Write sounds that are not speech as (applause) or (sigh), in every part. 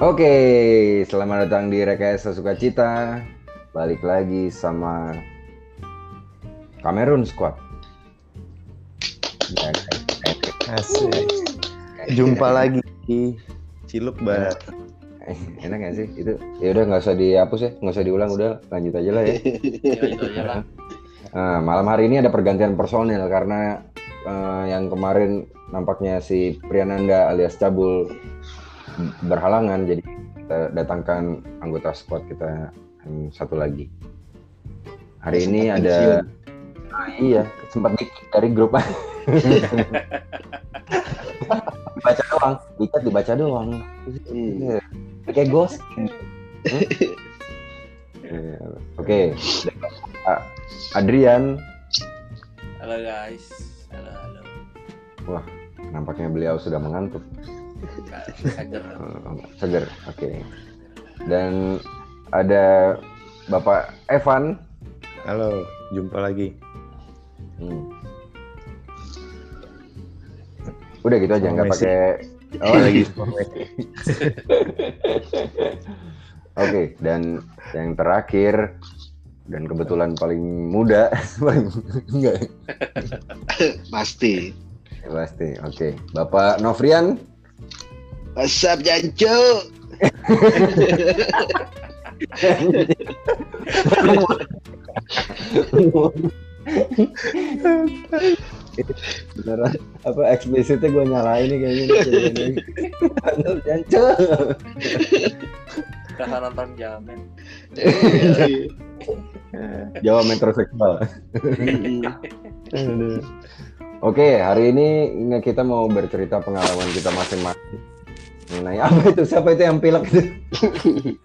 Oke, selamat datang di Rekayasa Sukacita. Balik lagi sama Kamerun Squad. Ya, Asik. Jumpa lagi di Ciluk Bar. eh, Enak gak sih? Itu ya udah nggak usah dihapus ya, nggak usah diulang, udah lanjut aja lah ya. Ya. Nah, malam hari ini ada pergantian personil karena eh, yang kemarin nampaknya si Priananda alias Cabul berhalangan, jadi kita datangkan anggota squad kita yang satu lagi. Hari ini ada Ah, iya sempat di dari grup dibaca doang, dicat dibaca doang. Iya. Kayak ghost. Iya. Oke, Ah, Adrian Halo guys. Halo halo. nampaknya beliau sudah mengantuk. Seger. Oh, seger, oke. Dan ada Bapak Evan. Halo, jumpa lagi. Hmm. Udah gitu aja, nggak pakai. (laughs) Oh lagi. (laughs) Oke, dan yang terakhir dan kebetulan paling muda, (laughs) paling enggak Pasti. pasti. Oke, Bapak Novrian. WhatsApp Jancu. Beneran apa eksplisitnya gue nyalain nih kayaknya. Aduh, jancu. Kakak nonton jamin. Jawa metroseksual. Oke, hari ini kita mau bercerita pengalaman kita masing-masing. Mengenai (laughs) apa itu? Siapa itu yang pilek itu? (laughs)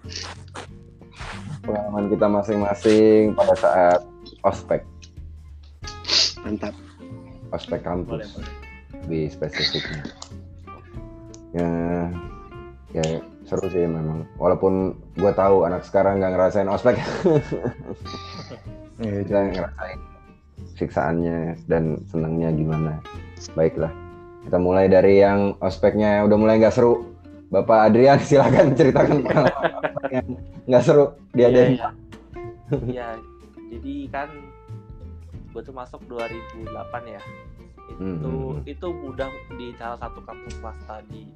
pengalaman kita masing-masing pada saat ospek, Mantap. ospek kampus, boleh. lebih spesifiknya. Ya, ya seru sih memang. Walaupun gue tahu anak sekarang nggak ngerasain ospek, (laughs) Iya, kita ngerasain siksaannya dan senangnya gimana. Baiklah, kita mulai dari yang ospeknya udah mulai nggak seru. Bapak Adrian (laughs) silakan ceritakan pengalaman ospek yang nggak seru dia Iya, ada. iya. Iya, jadi kan gue tuh masuk 2008 ya. Itu Hmm, hmm, hmm. itu udah di salah satu kampus swasta di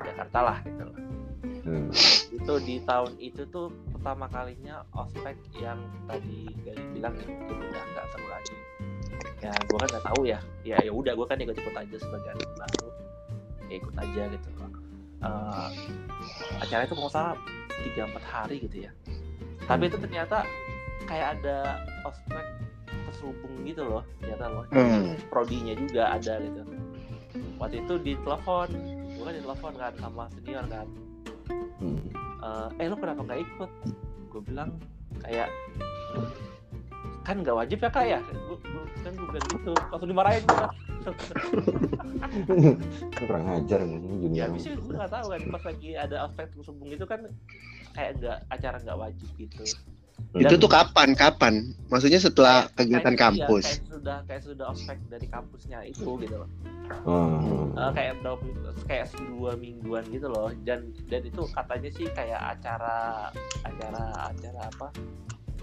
Jakarta lah gitu loh. Hmm. Itu di tahun itu tuh pertama kalinya ospek yang tadi Gali bilang ya mungkin udah nggak seru lagi. Ya gue kan nggak tahu ya. Ya ya udah gue kan ikut-ikut aja sebagai anak baru. Ya ikut aja gitu loh. Eh, acara itu kalau salah tiga empat hari gitu ya. Tapi itu ternyata kayak ada ospek terselubung gitu loh ternyata loh. Hmm. Prodinya juga ada gitu. Waktu itu di telepon, gue kan di telepon kan sama senior kan. Hmm. Eh, eh lo kenapa nggak ikut? Gue bilang kayak kan nggak wajib ya kak ya? Gue kan gue bilang gitu. Langsung dimarahin gue Itu kurang ajar nih ya itu gue nggak tahu kan pas lagi ada ospek terselubung itu kan kayak nggak acara nggak wajib gitu. Itu tuh kapan? Kapan? Maksudnya setelah kegiatan Kayak- iya, kampus. kayak sudah kayak sudah ospek dari kampusnya itu gitu loh. Hmm. Eh, kayak berapa kayak dua mingguan gitu loh. Dan dan itu katanya sih kayak acara acara acara apa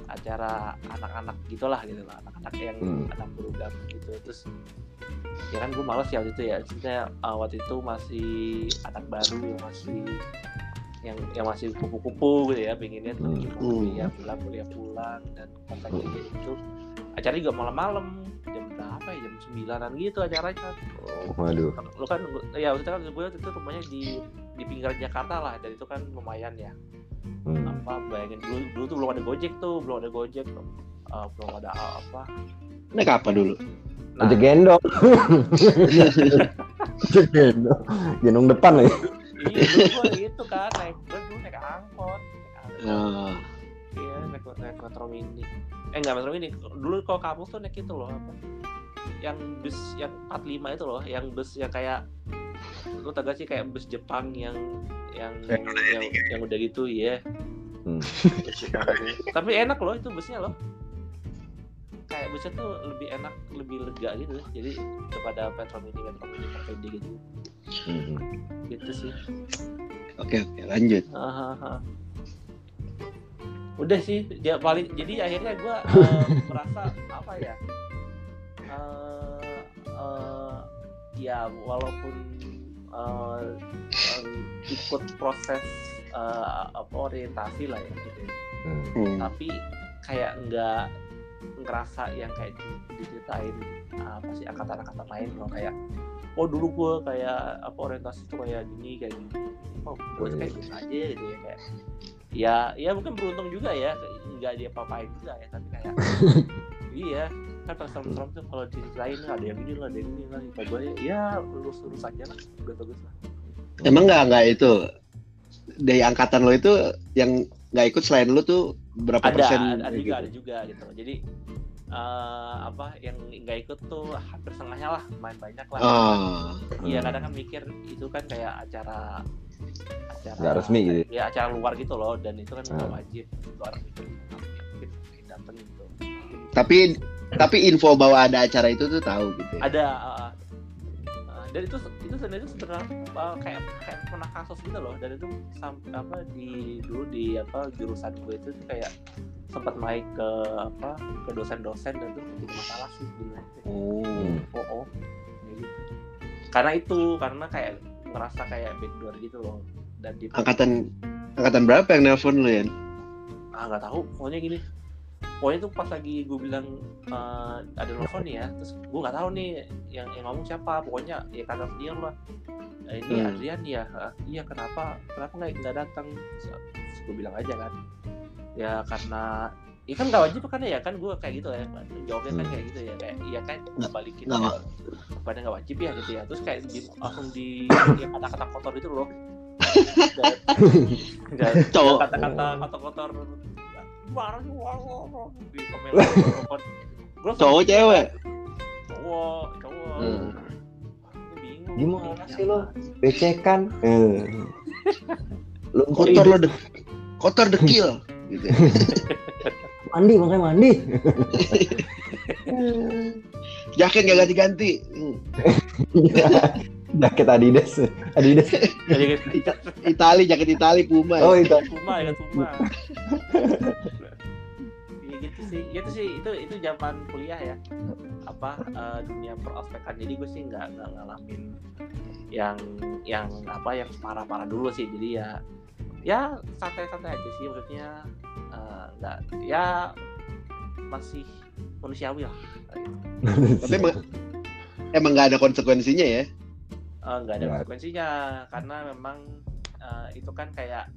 acara anak-anak gitulah gitu loh anak-anak yang Hmm. anak program gitu terus ya kan gue males ya waktu itu ya maksudnya eh, waktu itu masih anak baru yang masih yang yang masih kupu-kupu gitu ya pinginnya tuh Hmm. Hmm. kuliah pulang kuliah pulang dan pas lagi kayak gitu acara juga malam-malam jam berapa ya jam sembilanan gitu acaranya Oh, waduh. lu kan ya waktu itu kan gue waktu itu rumahnya di di pinggir Jakarta lah dan itu kan lumayan ya Hmm. apa bayangin dulu dulu tuh belum ada Gojek tuh belum ada Gojek uh, belum ada apa Naik apa dulu? nah Ojek gendong. Ojek gendong. Gendong depan lagi. iya dulu gue gitu kan naik gue dulu naik angkot Oh. iya naik, naik metro mini eh nggak metro mini dulu kalau kampus tuh naik itu loh apa yang bus yang 45 itu loh yang bus yang kayak lu tau gak sih kayak bus Jepang yang yang yang, yang, yang udah gitu ya Hmm. Jepang (laughs) gitu. tapi enak loh itu busnya loh kayak busnya tuh lebih enak lebih lega gitu jadi daripada metro mini metro mini gitu Hmm. gitu sih Oke oke lanjut. Hahaha. Udah sih, dia paling jadi akhirnya gue (laughs) merasa apa ya? eh eh, ya walaupun eh, ikut proses eh, apa orientasi lah ya gitu. Hmm. Tapi kayak nggak ngerasa yang kayak di- diceritain apa sih angkatan-angkatan lain loh kayak oh dulu gue kayak apa orientasi tuh kayak gini kayak gini oh gue Hmm. kayak biasa aja gitu ya kayak ya ya mungkin beruntung juga ya nggak dia apa-apain juga ya tapi kayak (laughs) iya kan pas serem-serem tuh kalau diceritain ada yang ini lah ada yang ini lah kata gue ya lurus-lurus aja lah udah bagus lah Emang nggak nggak itu dari angkatan lo itu yang nggak ikut selain lo tuh berapa ada persen? ada, ada gitu? juga ada juga gitu jadi eh, apa yang nggak ikut tuh hampir setengahnya lah main banyak lah Oh, iya kadang kan mikir itu kan kayak acara acara Nggak resmi gitu. ya acara luar gitu loh dan itu kan nggak Hmm. wajib luar itu mungkin datang gitu tapi tapi info bahwa ada acara itu tuh tahu gitu. Ya? ada uh, uh, dan itu itu sebenarnya sebenarnya uh, kayak kayak pernah kasus gitu loh dan itu sampai apa di dulu di apa jurusan gue itu tuh kayak sempat naik ke apa ke dosen-dosen dan itu jadi masalah sih sebenarnya Oh. Oh oh kayak gitu karena itu karena kayak ngerasa kayak backdoor gitu loh dan di Angkatan angkatan berapa yang nelpon lo ya? ah nggak tahu pokoknya gini pokoknya tuh pas lagi gue bilang eh, ada nelfon nih ya terus gue nggak tahu nih yang, yang ngomong siapa pokoknya ya kata dia lah "Eh, ini Hmm. Adrian ya "Ah, iya kenapa kenapa nggak nggak datang terus gue bilang aja kan ya karena ya kan nggak wajib kan ya kan gue kayak gitu ya jawabnya kan Hmm. kayak gitu ya kayak iya kan Nggak- balikin nggak aja. pada nggak wajib ya gitu ya terus kayak di, langsung di ya, kata-kata kotor itu loh (laughs) dan, dan Cowok. kata-kata kata wah, di komen Cowok cewek. cowok cowok Hmm. bingung Gimana sih lo? Becekan. Eh. Lu Kotor lo dek kotor dekil (laughs) gitu. mandi makanya mandi. Jaket gak ganti-ganti. Hmm. (laughs) Jaket Adidas. Adidas. kan Itali, jaket Itali Puma. Oh itu. Puma ya Puma (laughs) sih gitu sih itu itu zaman kuliah ya. Apa eh, dunia perospekan. Jadi gue sih nggak nggak ngalamin yang yang apa yang parah parah dulu sih. Jadi ya ya santai santai aja sih. Maksudnya eh, nggak ya masih manusiawi lah. Tapi emang emang gak ada konsekuensinya ya. Eh, nggak ada Nggak. konsekuensinya. Karena memang eh, itu kan kayak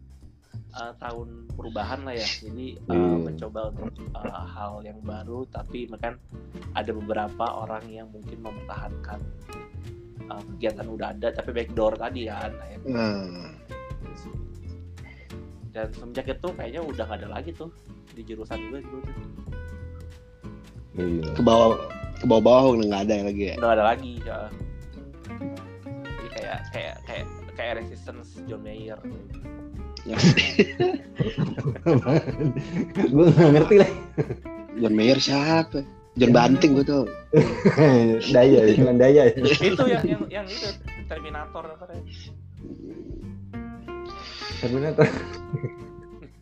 eh, tahun perubahan lah ya jadi eh, Hmm. mencoba untuk eh, hal yang baru tapi kan ada beberapa orang yang mungkin mempertahankan eh, kegiatan udah ada tapi backdoor tadi kan akhirnya. Nah, dan semenjak itu kayaknya udah nggak ada lagi tuh di jurusan gue dulu tuh Iya. ke bawah ke bawah-bawah udah nggak ada lagi ya. udah nggak ada lagi ya. jadi kayak kayak kayak kayak resistance John Mayer Gue nggak ngerti lah. John Mayer siapa? John Banting gue tuh. (laughs) daya, cuman daya. itu yang yang yang itu Terminator apa ya? Terminator.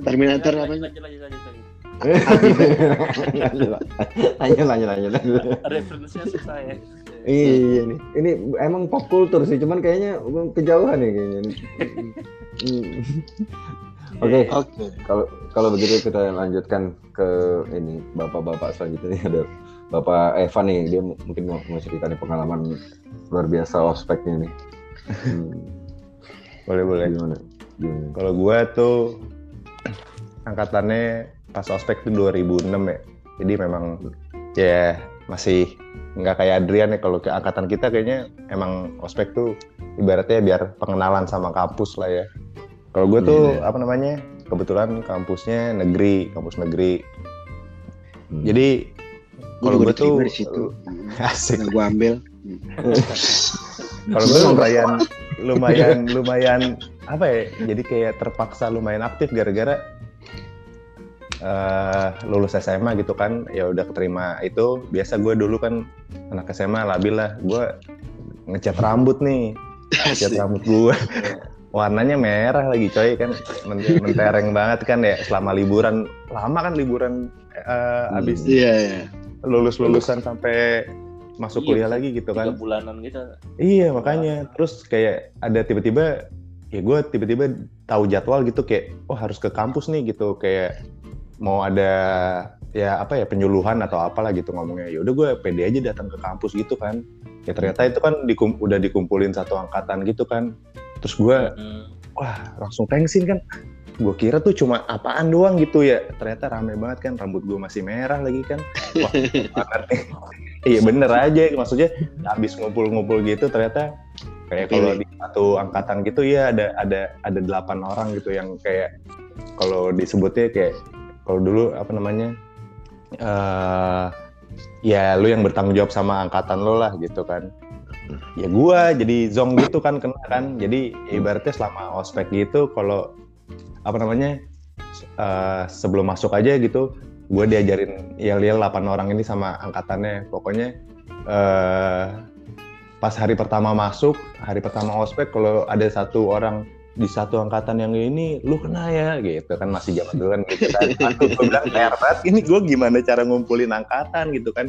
Terminator lanjut, apa? lanjut lanjut lanjut lanjut (laughs) lanjut, lanjut, lanjut, lanjut. referensinya susah ya Iya nih, ini emang pop culture sih, cuman kayaknya kejauhan ya kayaknya. (laughs) Hmm. Oke, Oke. kalau kalau begitu kita lanjutkan ke ini bapak-bapak selanjutnya ada bapak Evan nih, dia mu- mungkin mau, mau cerita nih pengalaman luar biasa ospeknya nih. Hmm, Boleh boleh. gimana? Gimana? Kalau gua tuh angkatannya pas ospek tuh 2006 ya. Jadi memang ya masih nggak kayak Adrian ya kalau ke angkatan kita kayaknya emang ospek tuh ibaratnya biar pengenalan sama kampus lah ya. Kalau gue tuh Iya. apa namanya kebetulan kampusnya negeri, kampus negeri. Hmm. Jadi kalau gue tuh di situ. (laughs) asik. Nah, gue ambil. Kalau gue lumayan lumayan lumayan apa ya? Jadi kayak terpaksa lumayan aktif gara-gara eh, lulus SMA gitu kan. Ya udah keterima itu. Biasa gue dulu kan anak SMA labil lah. Gue ngecat rambut nih, ngecat rambut gue. warnanya merah lagi coy kan Men- mentereng banget kan ya selama liburan lama kan liburan eh, abis Iya, iya. lulus lulusan sampai masuk Iya, kuliah lagi gitu kan bulanan gitu iya makanya terus kayak ada tiba-tiba ya gue tiba-tiba tahu jadwal gitu kayak oh harus ke kampus nih gitu kayak mau ada ya apa ya penyuluhan atau apalah gitu ngomongnya. Ya udah gue pede aja datang ke kampus gitu kan. Ya ternyata itu kan dikum- udah dikumpulin satu angkatan gitu kan. Terus gue Hmm. wah langsung tensin kan. Gue kira tuh cuma apaan doang gitu ya. Ternyata rame banget kan rambut gue masih merah lagi kan. Wah (laughs) iya bener aja. Maksudnya habis ngumpul-ngumpul gitu ternyata kayak kalau di satu angkatan gitu ya ada ada ada delapan orang gitu yang kayak kalau disebutnya kayak kalau dulu apa namanya eh ya lu yang bertanggung jawab sama angkatan lo lah gitu kan. Ya gua jadi zong gitu kan kena kan. Jadi ya ibaratnya selama ospek gitu kalau apa namanya eh, sebelum masuk aja gitu gue diajarin yel-yel 8 orang ini sama angkatannya. Pokoknya eh pas hari pertama masuk hari pertama ospek kalau ada satu orang di satu angkatan yang ini lu kena ya gitu kan. Masih zaman dulu kan gitu kan. Aduh, gue bilang "PR banget ini gue gimana cara ngumpulin angkatan gitu kan.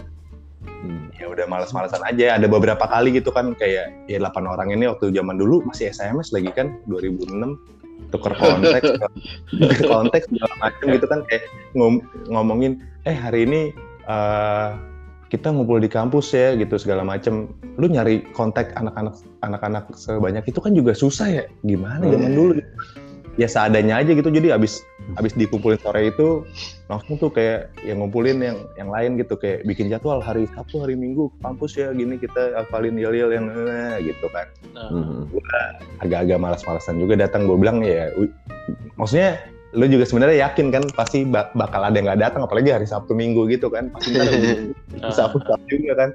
Hmm. ya udah malas-malasan aja. Ada beberapa kali gitu kan kayak ya 8 orang ini waktu zaman dulu masih SMS lagi kan 2006 tuker konteks tuker konteks segala macam gitu kan. Kayak ngom- ngomongin eh hari ini eh, kita ngumpul di kampus ya gitu segala macem. Lu nyari kontak anak-anak anak-anak sebanyak itu kan juga susah ya. Gimana zaman dulu? Ya seadanya aja gitu. Jadi abis abis dikumpulin sore itu langsung tuh kayak yang ngumpulin yang yang lain gitu. Kayak bikin jadwal hari Sabtu hari Minggu kampus ya. Gini kita hafalin yel-yel yang eh, gitu kan. Nah, Hmm. agak-agak malas-malasan juga datang. Gue bilang ya maksudnya lu juga sebenarnya yakin kan pasti bak- bakal ada yang nggak datang apalagi hari Sabtu Minggu gitu kan pasti nah, (laughs) Sabtu Sabtu juga kan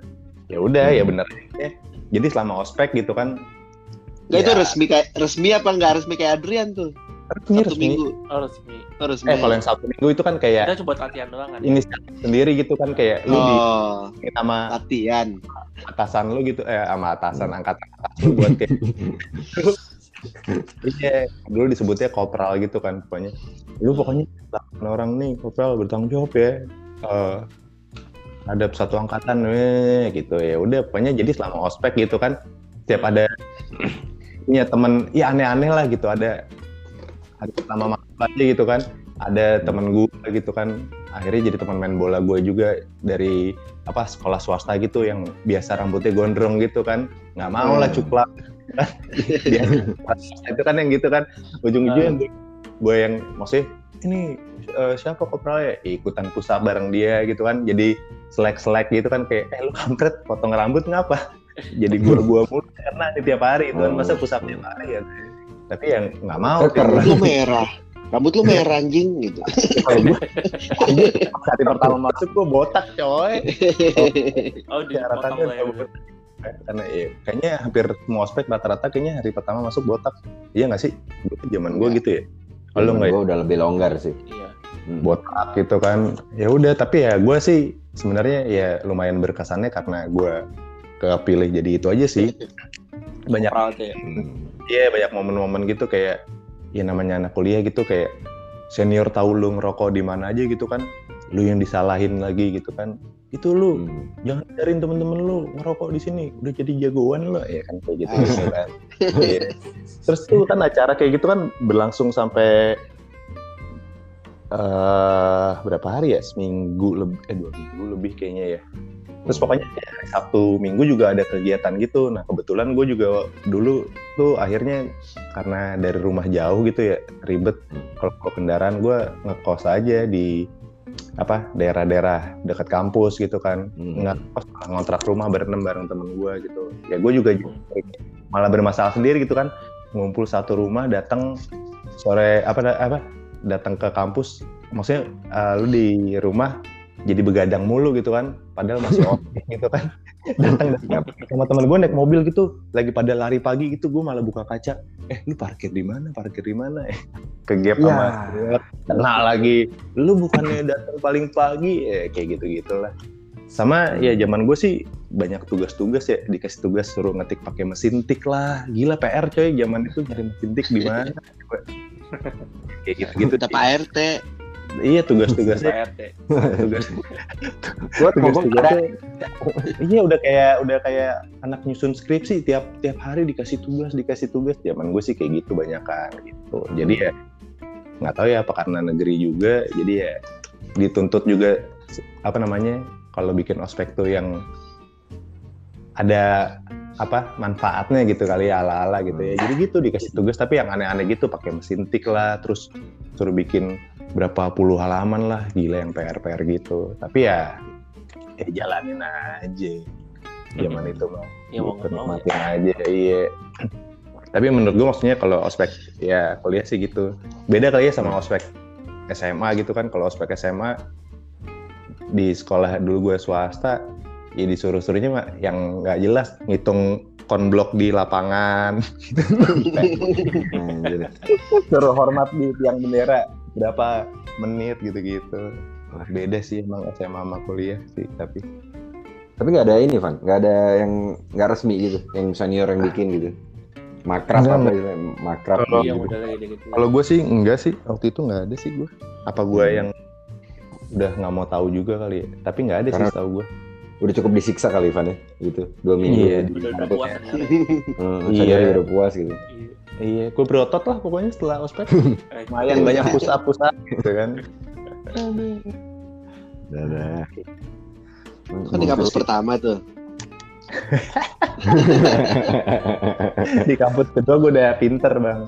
ya udah ya Hmm. bener ya. jadi selama ospek gitu kan Nggak itu Ya. resmi kayak resmi apa nggak resmi kayak Adrian tuh? resmi Satu resmi minggu. oh resmi Oh, resmi. eh kalau yang Sabtu Minggu itu kan kayak kita coba latihan doang kan ini sendiri gitu kan kayak lu di Oh, sama latihan. atasan lu gitu eh sama atasan angkatan atas lu buat kayak (laughs) iya. Dulu disebutnya kopral gitu kan pokoknya. Lu pokoknya 8 orang nih kopral bertanggung jawab ya. Eh ada satu angkatan eh, gitu. Ya udah pokoknya jadi selama ospek gitu kan. Setiap ada (clears throat) punya temen ya aneh-aneh lah gitu. Ada hari pertama masuk aja gitu kan. Ada temen gue gitu kan. Akhirnya jadi teman main bola gue juga dari apa sekolah swasta gitu yang biasa rambutnya gondrong gitu kan. Nggak mau lah Hmm. biasa (laughs) itu kan yang gitu kan. Ujung-ujungnya gue, gue yang maksudnya ini eh, siapa kopral ya? Ikutan pusat bareng dia gitu kan. Jadi selek-selek gitu kan kayak eh lu kampret potong rambut ngapa? (laughs) Jadi gua gua mulu karena ini tiap hari itu kan masa pusat tiap hari ya. Tapi yang nggak mau. Rambut lu merah. Rambut lu merah anjing gitu. hari pertama masuk gua botak coy. (laughs) Oh di lah ya udah karena ya, kayaknya hampir semua ospek rata-rata kayaknya hari pertama masuk botak iya nggak sih zaman gue Iya. gitu ya kalau nggak ya? gue udah lebih longgar sih. iya Hmm. botak gitu kan ya udah tapi ya gue sih sebenarnya ya lumayan berkesannya karena gue kepilih jadi itu aja sih (laughs) banyak ya Hmm. Iya banyak momen-momen gitu kayak ya namanya anak kuliah gitu kayak senior tahu lu ngerokok di mana aja gitu kan lu yang disalahin lagi gitu kan itu lu Hmm. jangan ajarin temen-temen lu ngerokok di sini. Udah jadi jagoan lo ya kan kayak gitu, gitu kan. Iya. (laughs) terus tuh kan acara kayak gitu kan berlangsung sampai eh berapa hari ya? Seminggu lebih eh dua minggu lebih kayaknya ya. Terus pokoknya ya, Sabtu Minggu juga ada kegiatan gitu. Nah kebetulan gue juga dulu tuh akhirnya karena dari rumah jauh gitu ya ribet. Kalau kendaraan gue ngekos aja di apa daerah-daerah dekat kampus gitu kan. Hmm. nggak kos ngontrak rumah berenam bareng temen gue gitu. Ya gue juga malah bermasalah sendiri gitu kan. Ngumpul satu rumah datang sore apa apa datang ke kampus. Maksudnya eh, lu di rumah jadi begadang mulu gitu kan padahal masih (laughs) off gitu kan datang sama temen gue naik mobil gitu lagi pada lari pagi gitu gue malah buka kaca eh lu parkir di mana parkir di mana eh ke gap Ya. sama kena lagi lu bukannya datang paling pagi eh kayak gitu gitulah Sama ya zaman gue sih banyak tugas-tugas ya dikasih tugas suruh ngetik pakai mesin tik lah. Gila PR coy zaman itu nyari mesin tik di mana? (laughs) Kayak gitu-gitu. Kita sih. Pak RT. Iya tugas-tugasnya RT. tugas Gue tugas-tugasnya (laughs) iya udah kayak udah kayak anak nyusun skripsi tiap tiap hari dikasih tugas dikasih tugas. Zaman gue sih kayak gitu banyak kan gitu. Jadi ya nggak tahu ya apa karena negeri juga. Jadi ya dituntut juga apa namanya kalau bikin ospek tuh yang ada apa manfaatnya gitu kali ya ala-ala gitu ya. Jadi gitu dikasih tugas tapi yang aneh-aneh gitu pakai mesin tik lah terus suruh bikin berapa puluh halaman lah gila yang PR-PR gitu. Tapi ya ya jalanin aja. Zaman itu mah Ya gitu, ya. nikmatin aja iya. Tapi menurut gue maksudnya kalau ospek ya kuliah sih gitu. Beda kali ya sama ospek SMA gitu kan. Kalau ospek SMA di sekolah dulu gue swasta ya disuruh-suruhnya mah yang nggak jelas ngitung konblok di lapangan. (laughs) Anjir. suruh hormat di tiang bendera berapa menit gitu-gitu beda sih emang SMA sama kuliah sih tapi Tapi nggak ada ini, Van. Nggak ada yang nggak resmi gitu, yang senior yang bikin gitu. Makrab Enggak, apa gitu, makrab Kalau- Iya gitu. gitu. Kalau gue sih enggak sih waktu itu enggak ada sih gue. Apa gue yang udah nggak mau tahu juga kali ya. Tapi nggak ada Karena- sih tahu gue. Udah cukup disiksa kali, Van ya, gitu. Dua minggu. Iya, Udah udah puas. Hmm, Iya. udah puas gitu. Iya. Iya, gue berotot lah pokoknya setelah ospek. Eh, (laughs) Lumayan banyak push up push up gitu kan. Dadah. Kan di kampus pertama tuh. (laughs) Di kampus kedua gue udah pinter bang.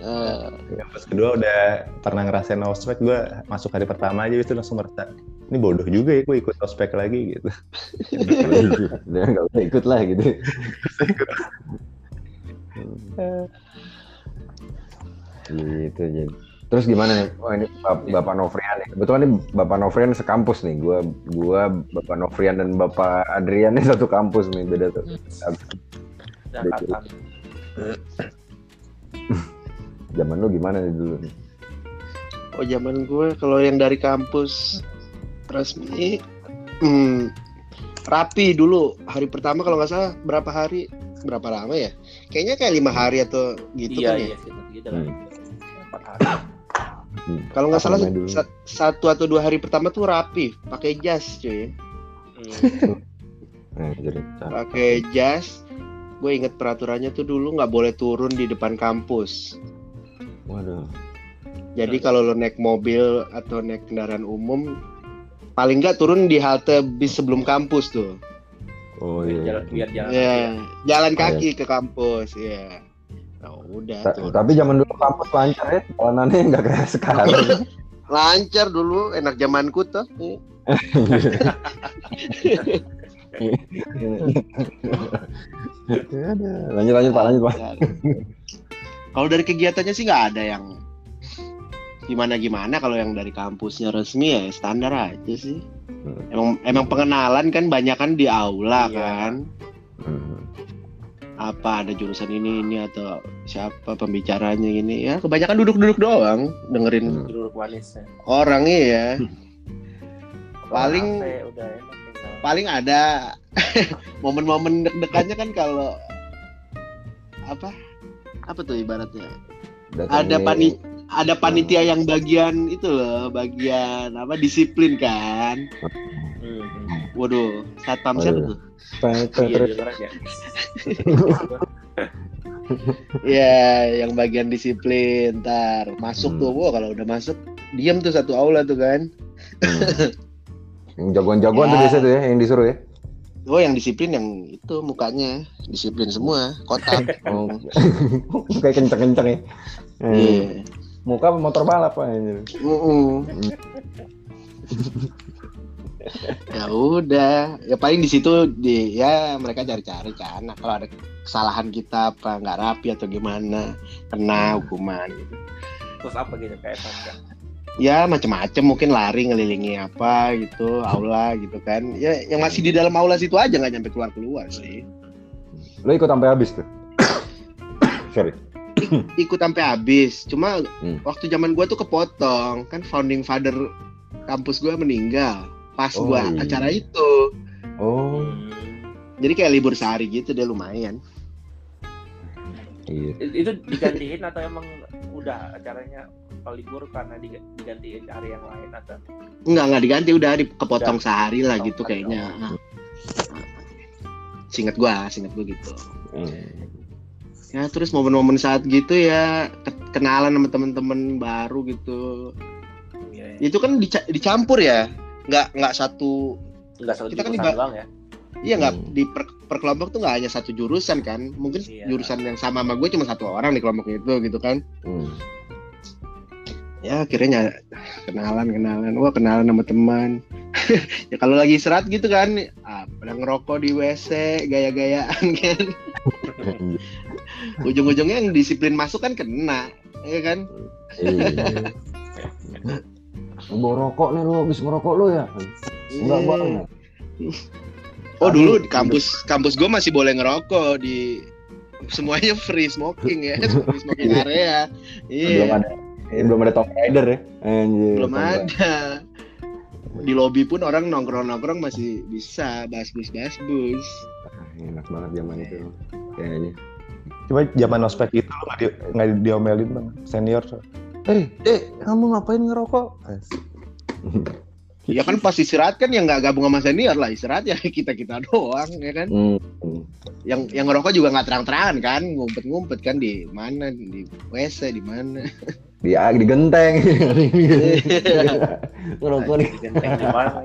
Eh, Di kampus kedua udah pernah ngerasain ospek gue masuk hari pertama aja itu langsung merasa ini bodoh juga ya gue ikut ospek lagi gitu. (laughs) Udah nggak usah ikut lah gitu. Gitu jadi. Terus gimana nih? Oh ini Bap- Bapak Novrian nih. Kebetulan nih Bapak Novrian sekampus nih. Gua gua Bapak Novrian dan Bapak Adrian nih (laughs) satu kampus nih beda tuh. Jakarta. (laughs) Zaman lu gimana nih dulu nih? oh zaman gue kalau yang dari kampus resmi hmm, rapi dulu hari pertama kalau nggak salah berapa hari berapa lama ya kayaknya kayak lima hari atau gitu Iya kan ya iya sekitar gitu lah. Hmm. Empat hari. kalau nggak salah sa- satu atau dua hari pertama tuh rapi pakai jas cuy Hmm. Nah, jadi pakai jas gue inget peraturannya tuh dulu nggak boleh turun di depan kampus waduh. jadi kalau lo naik mobil atau naik kendaraan umum paling nggak turun di halte bis sebelum kampus tuh Oh Biar iya. jalan biar jalan. ya jalan Oh, kaki ke kampus ya nah, udah Ta- tuh tapi zaman dulu kampus lancar ya, jalanannya nggak kayak sekarang. (laughs) lancar dulu enak zamanku tuh (laughs) lanjut lanjut pak, lanjut pak. kalau dari kegiatannya sih nggak ada yang gimana gimana kalau yang dari kampusnya resmi ya standar aja sih Hmm. emang emang pengenalan kan banyak kan di aula Iya. kan Hmm. apa ada jurusan ini ini atau siapa pembicaranya ini? Ya kebanyakan duduk-duduk doang dengerin Hmm. Duduk manis ya. orang iya. (laughs) Paling- udah enak paling ada (laughs) momen-momen deg-degannya kan kalau apa? Apa tuh ibaratnya? Ada pani ada panitia yang bagian itu loh bagian apa? Disiplin kan? Hmm. Waduh satpam siapa tuh Iya ya. (laughs) ya yang bagian disiplin ntar masuk Hmm. tuh wah kalau udah masuk diam tuh satu aula tuh kan Hmm. Yang jagoan-jagoan tuh Ya. biasa tuh ya, yang disuruh ya. oh yang disiplin yang itu mukanya disiplin semua kotak (laughs) Oh. (laughs) Kayak kenceng-kenceng ya. Hmm. Iya. Muka motor balap pak. anjir. Mm-mm. Ya udah ya paling di situ di ya mereka cari-cari kan nah, kalau ada kesalahan kita apa nggak rapi atau gimana kena hukuman gitu. Terus apa gitu kayak tangga. ya macam-macam mungkin lari ngelilingi apa gitu aula gitu kan ya yang masih di dalam aula situ aja nggak nyampe keluar keluar sih Lo ikut sampai habis tuh. (coughs) Sorry. (coughs) ikut sampai habis cuma Hmm. waktu zaman gua tuh kepotong kan founding father kampus gua meninggal pas Oh, gua iya. acara itu jadi kayak libur sehari gitu deh lumayan Iya. Itu digantiin atau emang udah acaranya kalau libur karena diga- digantiin hari yang lain atau Enggak, enggak diganti udah di- kepotong Udah. sehari lah gitu kayaknya. Singkat gua, singkat gua gitu. Hmm. Ya terus momen-momen saat gitu ya ke- kenalan sama temen-temen baru gitu. ya, Itu kan dica- dicampur ya. Nggak nggak satu nggak satu Kita kan iba- doang ya Iya nggak Hmm. di per, per kelompok tuh nggak hanya satu jurusan kan. Mungkin Iya. jurusan yang sama sama gue cuma satu orang di kelompok itu gitu kan. Hmm. Ya akhirnya ny- kenalan kenalan. Wah kenalan sama teman. (laughs) ya kalau lagi istirahat gitu kan, ah, pada ngerokok di WC gaya-gayaan (laughs) kan. ujung-ujungnya yang disiplin masuk kan kena ya kan Iya. (laughs) Lu bawa rokok nih lu habis ngerokok lu ya? Enggak Iya. banget. oh dulu di kampus kampus gue masih boleh ngerokok di semuanya free smoking ya (laughs) free smoking area Belum iya ada eh, belum ada Tomb Raider ya? Anjir. belum ada di lobi pun orang nongkrong nongkrong masih bisa bas bus bas bus Ah, Enak banget zaman itu. Kayaknya. Cuma zaman ospek itu nggak di, nggak diomelin bang senior. Eh, eh, kamu ngapain ngerokok? ya kan pas istirahat kan yang nggak gabung sama senior lah istirahat ya (laughs) kita kita doang ya kan Hmm. hmm. yang yang ngerokok juga nggak terang-terangan kan ngumpet-ngumpet kan di mana di wc di mana (laughs) Di di genteng. (laughs) Ngerokok di genteng di mana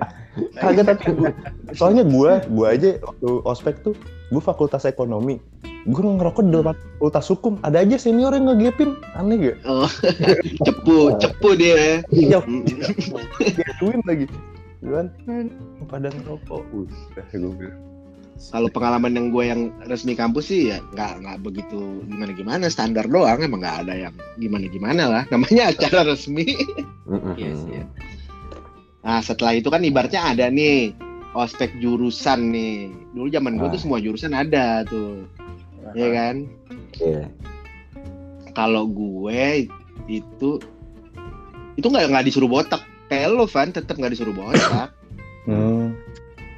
Kagak tapi soalnya gua, gua aja waktu ospek tuh, gua fakultas ekonomi. Gua ngerokok di depan fakultas hukum. Ada aja senior yang ngegepin. Aneh gak? (laughs) cepu cepu dia Iya, Mm. diaduin lagi. Gua kan pada ngerokok. Udah, gua bilang. kalau pengalaman yang gue yang resmi kampus sih ya nggak nggak begitu gimana gimana standar doang emang nggak ada yang gimana gimana lah namanya acara resmi Hmm, Iya iya. nah setelah itu kan ibaratnya ada nih ospek jurusan nih dulu zaman gue Ah. tuh semua jurusan ada tuh ya kan Iya. kalau gue itu itu nggak nggak disuruh botak kayak lo Van tetap nggak disuruh botak (coughs) Hmm.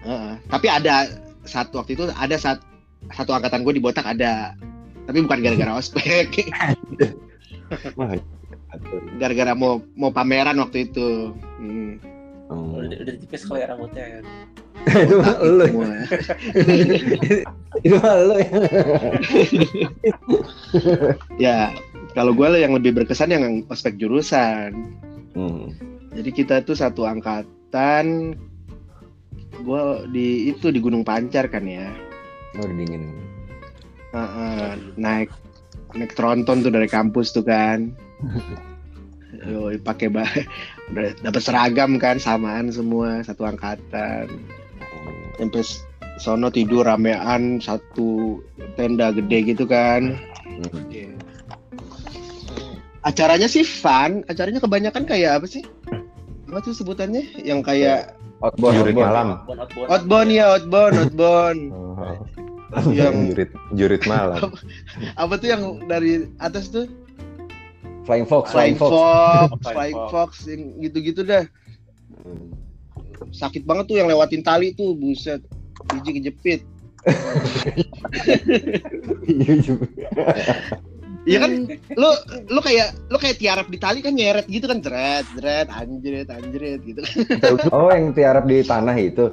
Heeh. tapi ada satu waktu itu ada sat- satu angkatan gue di botak ada tapi bukan gara-gara (coughs) ospek gara-gara mau mau pameran waktu itu hmm. Hmm. udah, udah tipis kali ya rambutnya kan (laughs) Itu mah lu. Semua. Itu mah lu ya. ya kalau gue yang lebih berkesan yang ospek jurusan Hmm. jadi kita tuh satu angkatan gue di itu di Gunung Pancar kan ya Oh, udah dingin. Heeh, naik naik tronton tuh dari kampus tuh kan (laughs) Yo, pakai ba (laughs) udah dapat seragam kan samaan semua satu angkatan sampai sono tidur ramean satu tenda gede gitu kan Hmm. Iya. acaranya sih fun acaranya kebanyakan kayak apa sih apa tuh sebutannya yang kayak Outbound, Jurit outbound. malam. Outbound, outbound. outbound ya outbound outbound Oh. yang jurit jurit malam. (laughs) apa tuh yang dari atas tuh Flying Fox, Flying Flying Fox. Fox, (laughs) Flying Fox. Fox, yang gitu-gitu dah. Sakit banget tuh yang lewatin tali tuh, buset. Biji kejepit. Iya juga. (laughs) Iya kan, lu lu kayak lu kayak tiarap di tali kan nyeret gitu kan, jeret, jeret, anjret, anjret gitu kan. (laughs) Oh, yang tiarap di tanah itu.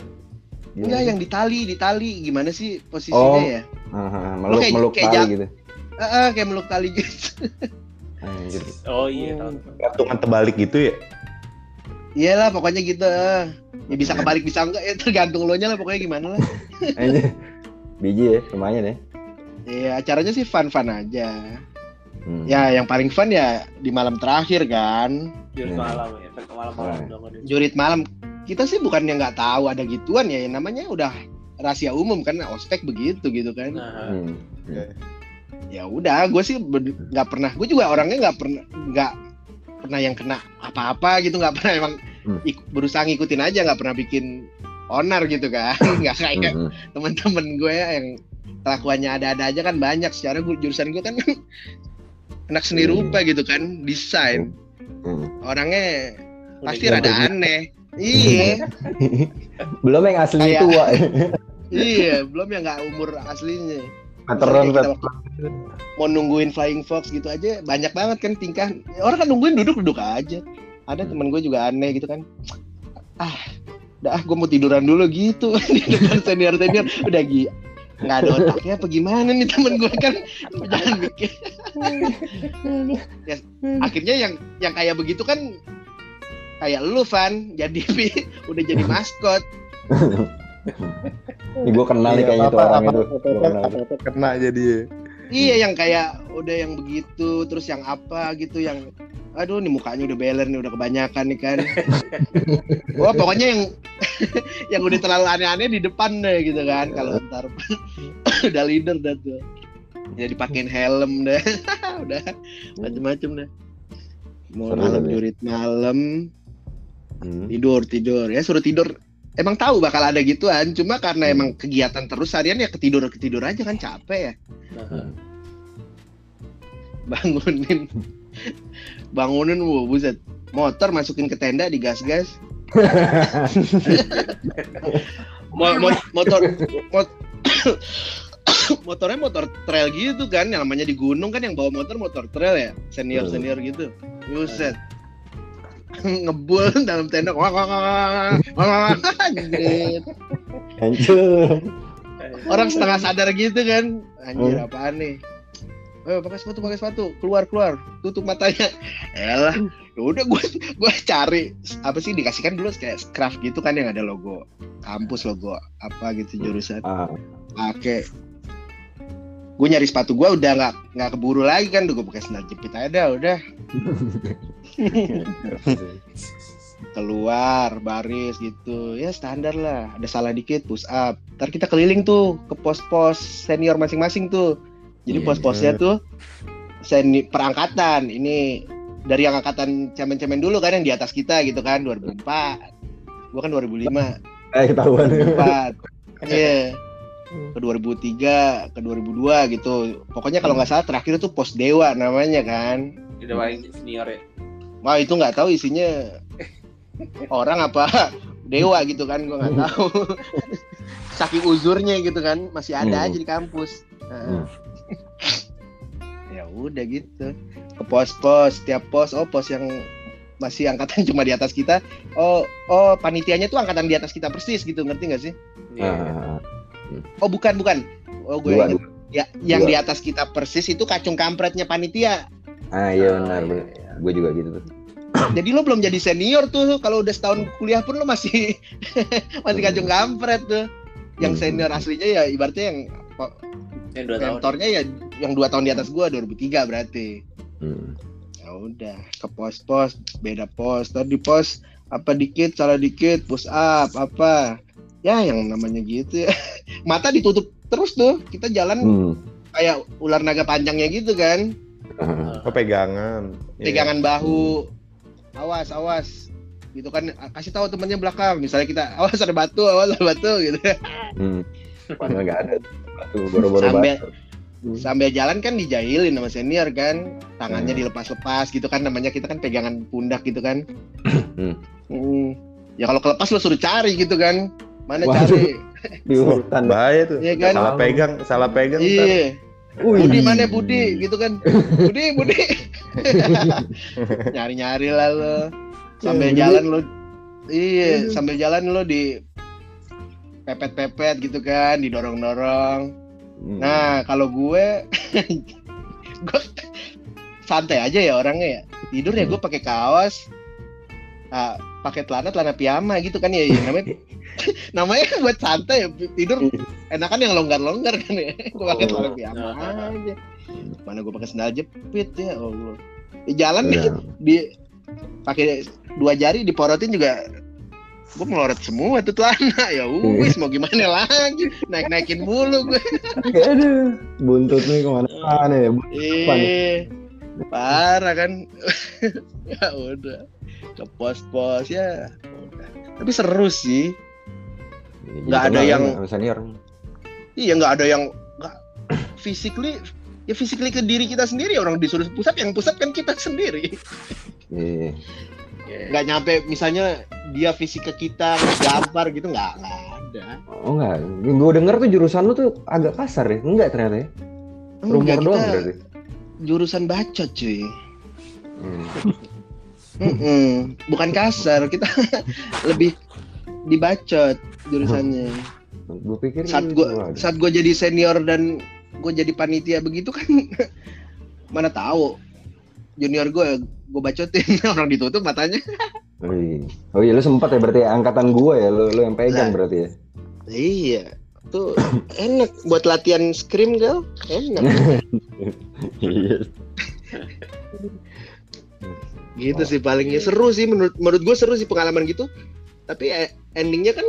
Enggak, yang di tali, di tali gimana sih posisinya Oh. ya? Ah, meluk kayak- meluk kayak tali gitu. Ah, ah, kayak meluk tali gitu. Anjir. oh iya tahu. Gantungan terbalik gitu ya. Iyalah pokoknya gitu. ah. Ya bisa kebalik bisa enggak ya tergantung lo nya lah pokoknya gimana lah. Anjir. Biji ya, lumayan ya. Iya, acaranya sih fun-fun aja. Hmm. Ya, yang paling fun ya di malam terakhir kan. Jurit Hmm. malam ya efek malam malam Hmm. dong ada. jurit malam kita sih bukannya nggak tahu ada gituan ya yang namanya udah rahasia umum kan ospek begitu gitu kan nah Hmm. Ya udah gue sih nggak pernah gue juga orangnya nggak pernah nggak pernah yang kena apa-apa gitu nggak pernah emang Hmm. ik- berusaha ngikutin aja nggak pernah bikin onar gitu kan (laughs) nggak kayak Hmm. teman-teman gue ya yang kelakuannya ada-ada aja kan banyak secara gue jurusan gue kan (laughs) anak seni Hmm. rupa gitu kan desain Hmm. orangnya pasti Udah rada aneh iya (laughs) Belum yang asli Kayak- tua. iya belum yang nggak umur aslinya Veteran, mau nungguin flying fox gitu aja banyak banget kan tingkah. Orang kan nungguin duduk duduk aja. Ada Hmm. temen gue juga aneh gitu kan. Ah dah gue mau tiduran dulu gitu. (laughs) Di depan senior senior udah gila nggak ada otaknya apa gimana nih temen gue kan? Jangan mikir? Ya, akhirnya yang yang kayak begitu kan kayak lu Van. Jadi (laughs) udah jadi maskot (laughs) Ih, gue kenal nih Iya, kayaknya tuh orang itu. kena jadi ya. Iya yang kayak udah yang begitu terus yang apa gitu yang aduh nih mukanya udah beler nih udah kebanyakan nih kan. (laughs) Wah pokoknya yang (laughs) yang udah terlalu aneh-aneh di depan deh gitu kan kalau ntar (coughs) udah leader dah tuh. Jadi pakein helm deh. (laughs) udah macem-macem deh. Mau malam tapi. jurit malam Hmm. tidur tidur ya suruh tidur emang tahu bakal ada gituan cuma karena Hmm. emang kegiatan terus harian ya ketidur ketidur aja kan capek ya. (laughs) Bangunin. Bangunin wow, buset. Motor masukin ke tenda digas-gas. (laughs) Mo- mo- motor mot- (coughs) motornya motor trail gitu kan yang namanya di gunung kan yang bawa motor motor trail ya. Senior senior gitu. Buset (laughs) ngebul dalam tenda wah wah wah wah. Hancur. orang setengah sadar gitu kan anjir Hmm. apaan nih Eh, pakai sepatu, pakai sepatu, keluar, keluar, tutup matanya. Elah, ya udah gue gue cari apa sih dikasihkan dulu kayak craft gitu kan yang ada logo kampus logo apa gitu jurusan. Ah, Pakai gue nyari sepatu gue udah nggak nggak keburu lagi kan, udah gue pakai sandal jepit aja dah, udah. (laughs) Keluar baris gitu. Ya standar lah. Ada salah dikit push up. Ntar kita keliling tuh ke pos-pos senior masing-masing tuh. Jadi Iya. pos-posnya tuh seni perangkatan. Ini dari yang angkatan cemen-cemen dulu kan yang di atas kita gitu kan 2004 gua kan 2005 eh ketahuan. 2004 (laughs) iya ke 2003 ke 2002 gitu pokoknya kalau nggak salah terakhir tuh pos dewa namanya kan Udah paling senior ya. Wah itu nggak tahu isinya orang apa (laughs) dewa gitu kan gue nggak tahu. (laughs) Saking uzurnya gitu kan masih ada Hmm. aja di kampus. Nah. Hmm. ya udah gitu ke pos-pos tiap pos oh pos yang masih angkatan (laughs) cuma di atas kita oh oh panitianya tuh angkatan di atas kita persis gitu ngerti nggak sih Iya. Ah, oh bukan bukan oh gue dua, inget. dua. ya yang Dua. di atas kita persis itu kacung kampretnya panitia Ah iya benar, benar. iya. Gue juga gitu tuh. (coughs) jadi lo belum jadi senior tuh kalau udah setahun kuliah pun lo masih (laughs) masih kacung kampret tuh yang Hmm. senior aslinya ya ibaratnya yang Yang dua tahun. mentornya ya yang dua tahun di atas gua 2003 berarti Hmm. ya udah ke pos-pos beda pos tadi pos apa dikit salah dikit push up apa ya yang namanya gitu ya (laughs) mata ditutup terus tuh kita jalan Hmm. kayak ular naga panjangnya gitu kan Oh, pegangan. Iya. pegangan bahu awas awas gitu kan kasih tahu temennya belakang misalnya kita (laughs) awas ada batu awas ada batu gitu Hmm. Padahal nggak ada. Batu boro-boro Sampai- batu. sambil jalan kan dijailin sama senior kan tangannya Hmm. dilepas-lepas gitu kan namanya kita kan pegangan pundak gitu kan Hmm. Hmm. ya kalau kelepas lo suruh cari gitu kan mana Waduh. cari Di hutan. Bahaya tuh. Iya kan? Salah pegang, salah pegang. iya. Budi mana Budi gitu kan Budi Budi (laughs) nyari-nyari lah lo sambil Budi. jalan lo iya sambil jalan lo di pepet-pepet gitu kan didorong-dorong Hmm. Nah, kalau gue (laughs) gue santai aja ya orangnya ya. Tidur ya gue pakai kaos. Nah, pakai celana celana piyama gitu kan ya, ya namanya (laughs) (laughs) namanya kan buat santai ya tidur enakan yang longgar-longgar kan ya (laughs) gue pakai Oh. celana piyama aja mana gue pakai sandal jepit ya Allah Ya, jalan nih Iya. di pakai dua jari diporotin juga gue melorot semua tuh celana (laughs) ya wis mau gimana lagi naik naikin mulu gue Aduh, buntut nih ke mana-mana ya. Eh, parah kan. ya udah. Ke pos-pos ya. udah. Tapi seru sih. Nggak ada yang- senior. Iya nggak ada yang nggak (clears throat) physically ya physically ke diri kita sendiri orang disuruh pusat yang pusat kan kita sendiri Iya. nggak nyampe misalnya dia fisik ke kita gampar gitu nggak nggak ada. Oh enggak, gue denger tuh jurusan lu tuh agak kasar ya? Enggak ternyata ya? Rumor doang berarti? jurusan bacot cuy. Hmm. Mm-mm. Bukan kasar, kita (laughs) lebih dibacot jurusannya. Gue pikir Saat gue saat gue jadi senior dan gue jadi panitia begitu kan, (laughs) mana tahu junior gue gue bacotin (laughs) orang ditutup matanya. Oh iya. Oh iya, lu sempat ya berarti angkatan gue ya, lu, lu yang pegang Nah. berarti ya? Iya, tuh (coughs) enak buat latihan scream gal, enak. (laughs) Iya. gitu sih palingnya seru sih menurut menurut gue seru sih pengalaman gitu. Tapi eh, endingnya kan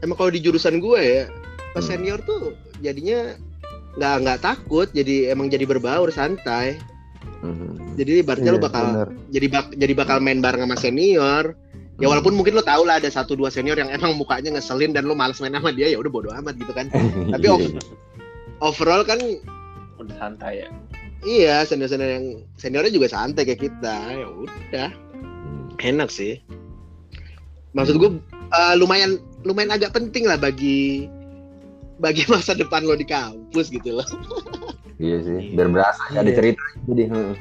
emang kalau di jurusan gue ya pas Hmm. senior tuh jadinya nggak nggak takut, jadi emang jadi berbaur santai. Mhm. Jadi ibaratnya Iya, lu bakal bener. jadi bak jadi bakal main bareng sama senior. Ya Hmm. walaupun mungkin lo tau lah ada satu dua senior yang emang mukanya ngeselin dan lo males main sama dia ya udah bodo amat gitu kan. (laughs) Tapi Iya, off- iya. Overall kan udah santai ya iya senior-senior yang seniornya juga santai kayak kita. Ya udah Hmm. enak sih. Maksud gue eh, lumayan lumayan agak penting lah bagi bagi masa depan lo di kampus gitu loh. Iya sih, biar berasa ada Iya. cerita jadi. heeh.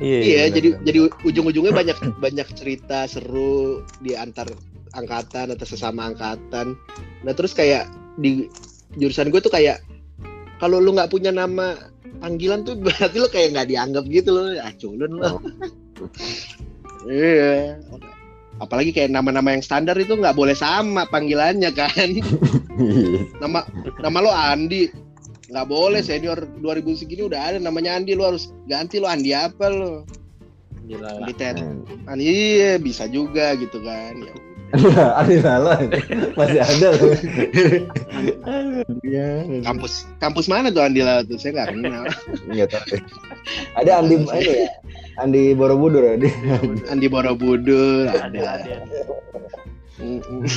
Iya, bener, jadi bener. jadi ujung-ujungnya banyak banyak cerita seru di antar angkatan atau sesama angkatan. Nah terus kayak di jurusan gue tuh kayak kalau lu nggak punya nama panggilan tuh berarti lu kayak nggak dianggap gitu loh, ah culun lo. Oh. (laughs) iya. Apalagi kayak nama-nama yang standar itu nggak boleh sama panggilannya kan. (laughs) Nama nama lo Andi. Nggak boleh senior 2000 segini udah ada namanya Andi. Lo harus ganti lo Andi apa lo? Gila. Andi Ted. Hmm. Ah, iya bisa juga gitu kan. Ya udah. ada salah masih ada loh. Iya. kampus kampus mana tuh Andi Lala tuh saya nggak kenal Nggak tahu deh. Ada Andi ini ya, Andi Borobudur ya. Andi. Andi Borobudur ada ada ada Mm-mm.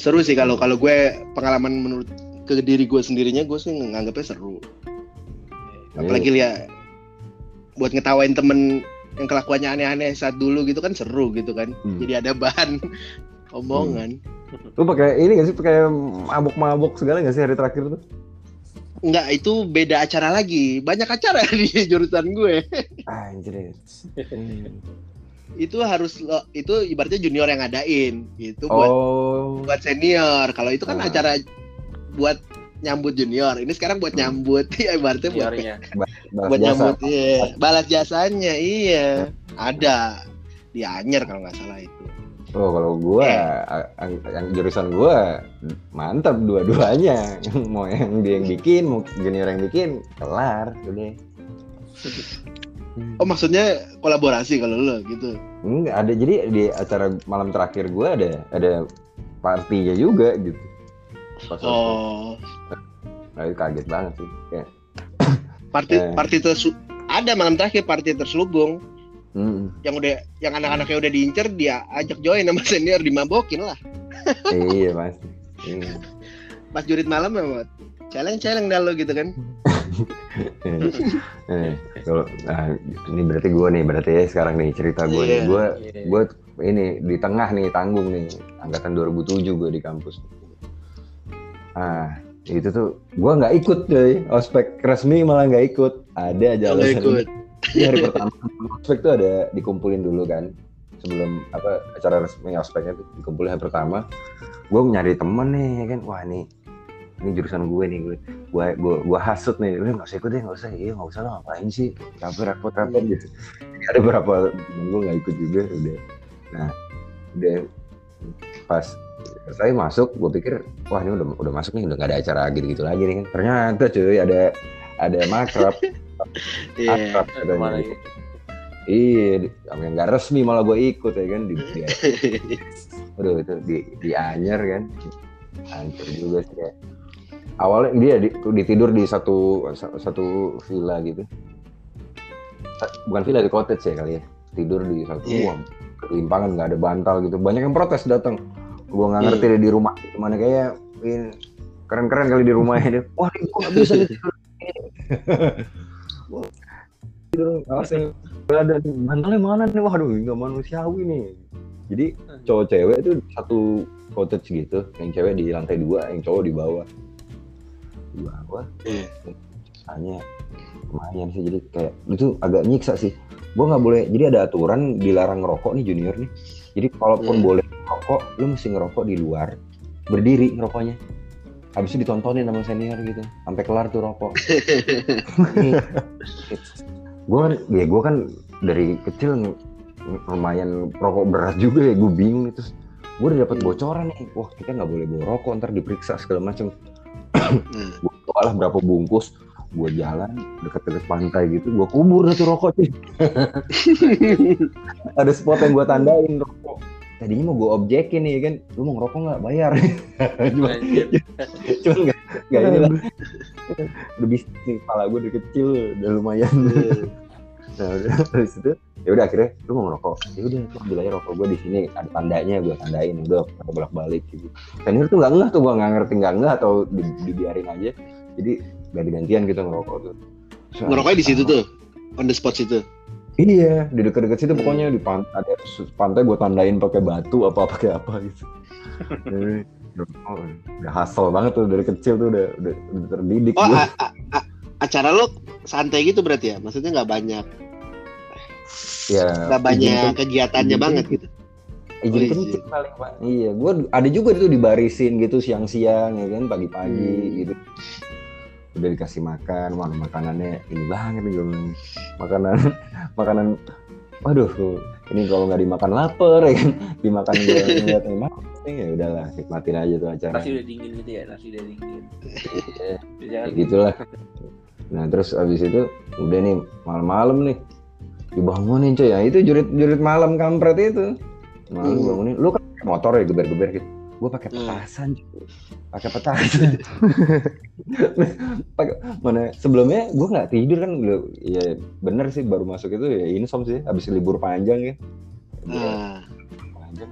seru sih kalau kalau gue pengalaman menurut ke diri gue sendirinya gue sih nganggapnya seru apalagi lihat buat ngetawain temen yang kelakuannya aneh-aneh saat dulu gitu kan seru gitu kan Hmm. jadi ada bahan (laughs) omongan Lu pakai ini gak sih pakai mabuk-mabuk segala gak sih hari terakhir tuh? Enggak, itu beda acara lagi. Banyak acara (laughs) di jurusan gue. Anjir. Hmm. Itu harus lo, itu ibaratnya junior yang ngadain gitu buat Oh. buat senior. Kalau itu kan Ah. acara buat nyambut junior. Ini sekarang buat Hmm. nyambut (laughs) ya ibaratnya buat, Balas buat jasa. nyambut iya. Balas jasanya iya. Ada di Anyer kalau nggak salah itu. Oh, kalau gua Eh. yang jurusan gua mantap dua-duanya. (laughs) mau yang dia yang bikin, mau junior yang bikin, kelar udah. Oh maksudnya kolaborasi kalau lo gitu. Enggak ada jadi di acara malam terakhir gua ada ada partinya juga gitu. Pas Oh, Nah, itu kaget banget sih. Kayak, party Eh. tersu ada malam terakhir party terselubung hmm, yang udah yang anak-anaknya udah diincer dia ajak join sama (laughs) senior dimabokin lah. iya pasti. Iya. Pas jurit malam ya celeng-celeng dah lo gitu kan. Eh, kalau nah, ini berarti gue nih berarti ya sekarang nih cerita gue nih Iya. gue Iya. gue ini di tengah nih tanggung nih angkatan 2007 gue di kampus ah itu tuh gue nggak ikut deh ospek resmi malah nggak ikut. Ada aja alasan. ikut. Ini hari pertama ospek tuh ada dikumpulin dulu kan. Sebelum apa acara resmi ospeknya tuh dikumpulin hari pertama. Gue nyari temen nih ya kan. Wah nih ini jurusan gue nih gue gue gue, gue hasut nih. Lu nggak usah ikut deh nggak usah. Iya nggak usah lah ngapain sih? Capek repot repot gitu. Ada temen gue nggak ikut juga udah. Nah udah pas saya masuk gue pikir wah ini udah udah masuk nih udah nggak ada acara gitu gitu lagi nih ternyata cuy ada ada makrab Iya. akrab katanya Ke mana gitu. Iya, yang nggak resmi malah gue ikut ya kan di, di (laughs) aduh itu di di Anyer kan, hancur juga sih kayak. Awalnya dia di, ditidur di satu satu villa gitu, bukan villa di cottage ya kali ya, tidur di satu Iya. ruang, kelimpangan nggak ada bantal gitu, banyak yang protes datang. Gue nggak ngerti Iya. deh di rumah gimana kayak ini keren-keren kali di rumahnya (laughs) dia. Wah, ini gue nggak bisa nih tidur. Gua ada nih, bantalnya mana nih? Waduh, nggak manusiawi nih. Jadi cowok cewek itu satu cottage gitu yang cewek di lantai dua yang cowok di bawah di bawah Iya. hanya lumayan sih jadi kayak itu agak nyiksa sih gue nggak boleh jadi ada aturan dilarang ngerokok nih junior nih jadi kalaupun Hmm. boleh ngerokok lu mesti ngerokok di luar berdiri ngerokoknya habis itu ditontonin sama senior gitu sampai kelar tuh rokok (laughs) gue kan ya gue kan dari kecil lumayan rokok berat juga ya gue bingung itu gue udah dapat Hmm. bocoran nih wah kita nggak boleh bawa rokok ntar diperiksa segala macam Nah, gue kalah berapa bungkus gue jalan deket-deket pantai gitu gue kubur dah tuh rokok cuy (laughs) ada spot yang gue tandain rokok. Tadinya mau gue objekin nih kan. Lu mau ngerokok nggak? Bayar. (laughs) Cuma (laughs) cuma nggak nggak ini lah. Udah bisnis kepala gue dari kecil udah lumayan. Nah udah habis itu ya udah akhirnya lu mau ngerokok. Ya udah tuh ambil aja rokok gue di sini ada tandanya gue tandain udah bolak balik gitu. Senior tuh nggak ngeh tuh gue nggak ngerti nggak ngeh atau di, dibiarin aja. Jadi ganti-gantian gitu ngerokok tuh So, ngerokoknya di situ tuh, on the spot situ. Iya, di dekat-dekat situ pokoknya di pantai ada pantai gue tandain pakai batu apa pakai apa gitu. (laughs) Jadi, oh, udah hustle banget tuh dari kecil tuh udah udah, udah terdidik Oh, a- a- a- acara lo santai gitu berarti ya? Maksudnya nggak banyak, ya, nggak banyak izin, kegiatannya izin banget gitu. izin Oh, kencing paling pak. Iya, gue ada juga tuh dibarisin gitu siang-siang ya kan pagi-pagi Hmm. gitu. Udah dikasih makan, wah makanannya ini banget nih makanan (laughs) makanan waduh ini kalau nggak dimakan lapar ya kan? Dimakan (laughs) gue ngeliat nih "Mak, nih ya udahlah nikmatin aja tuh acara. Nasi udah dingin gitu ya, nasi udah dingin. Iya. Kayak gitulah. Nah terus abis itu udah nih malam-malam nih dibangunin cuy ya itu jurit jurit malam kampret itu. Malam Hmm. bangunin lu kan motor ya geber-geber gitu gue pakai Hmm. petasan cuy. Pakai petasan. (laughs) Pakai mana sebelumnya gue nggak tidur kan Lu- ya bener sih baru masuk itu ya insom sih habis libur panjang ya. Nah, panjang.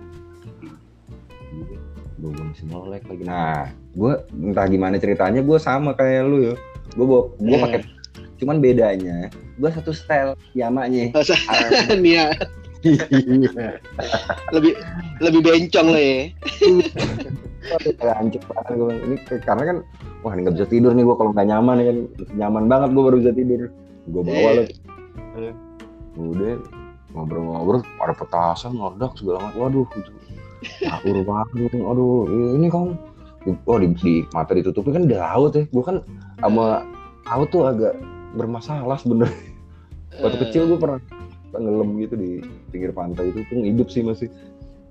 Gue masih melek lagi. Nah gue entah gimana ceritanya gue sama kayak lu ya gue bawa gue Eh. pakai cuman bedanya gue satu style yamanya. Ya (laughs) iya lebih lebih bencong lah ya. Anjir banget gue ini karena kan wah ini nggak bisa tidur nih gue kalau nggak nyaman ya kan nyaman banget gue baru bisa tidur. Gue bawa lah udah ngobrol-ngobrol ada petasan meledak segala macam. Waduh itu akur banget aduh. Ini kan oh di, di mata ditutupin kan di laut ya. Gue kan sama laut tuh agak bermasalah sebenarnya. Waktu Eh, kecil gue pernah tenggelam gitu di pinggir pantai itu tuh hidup sih masih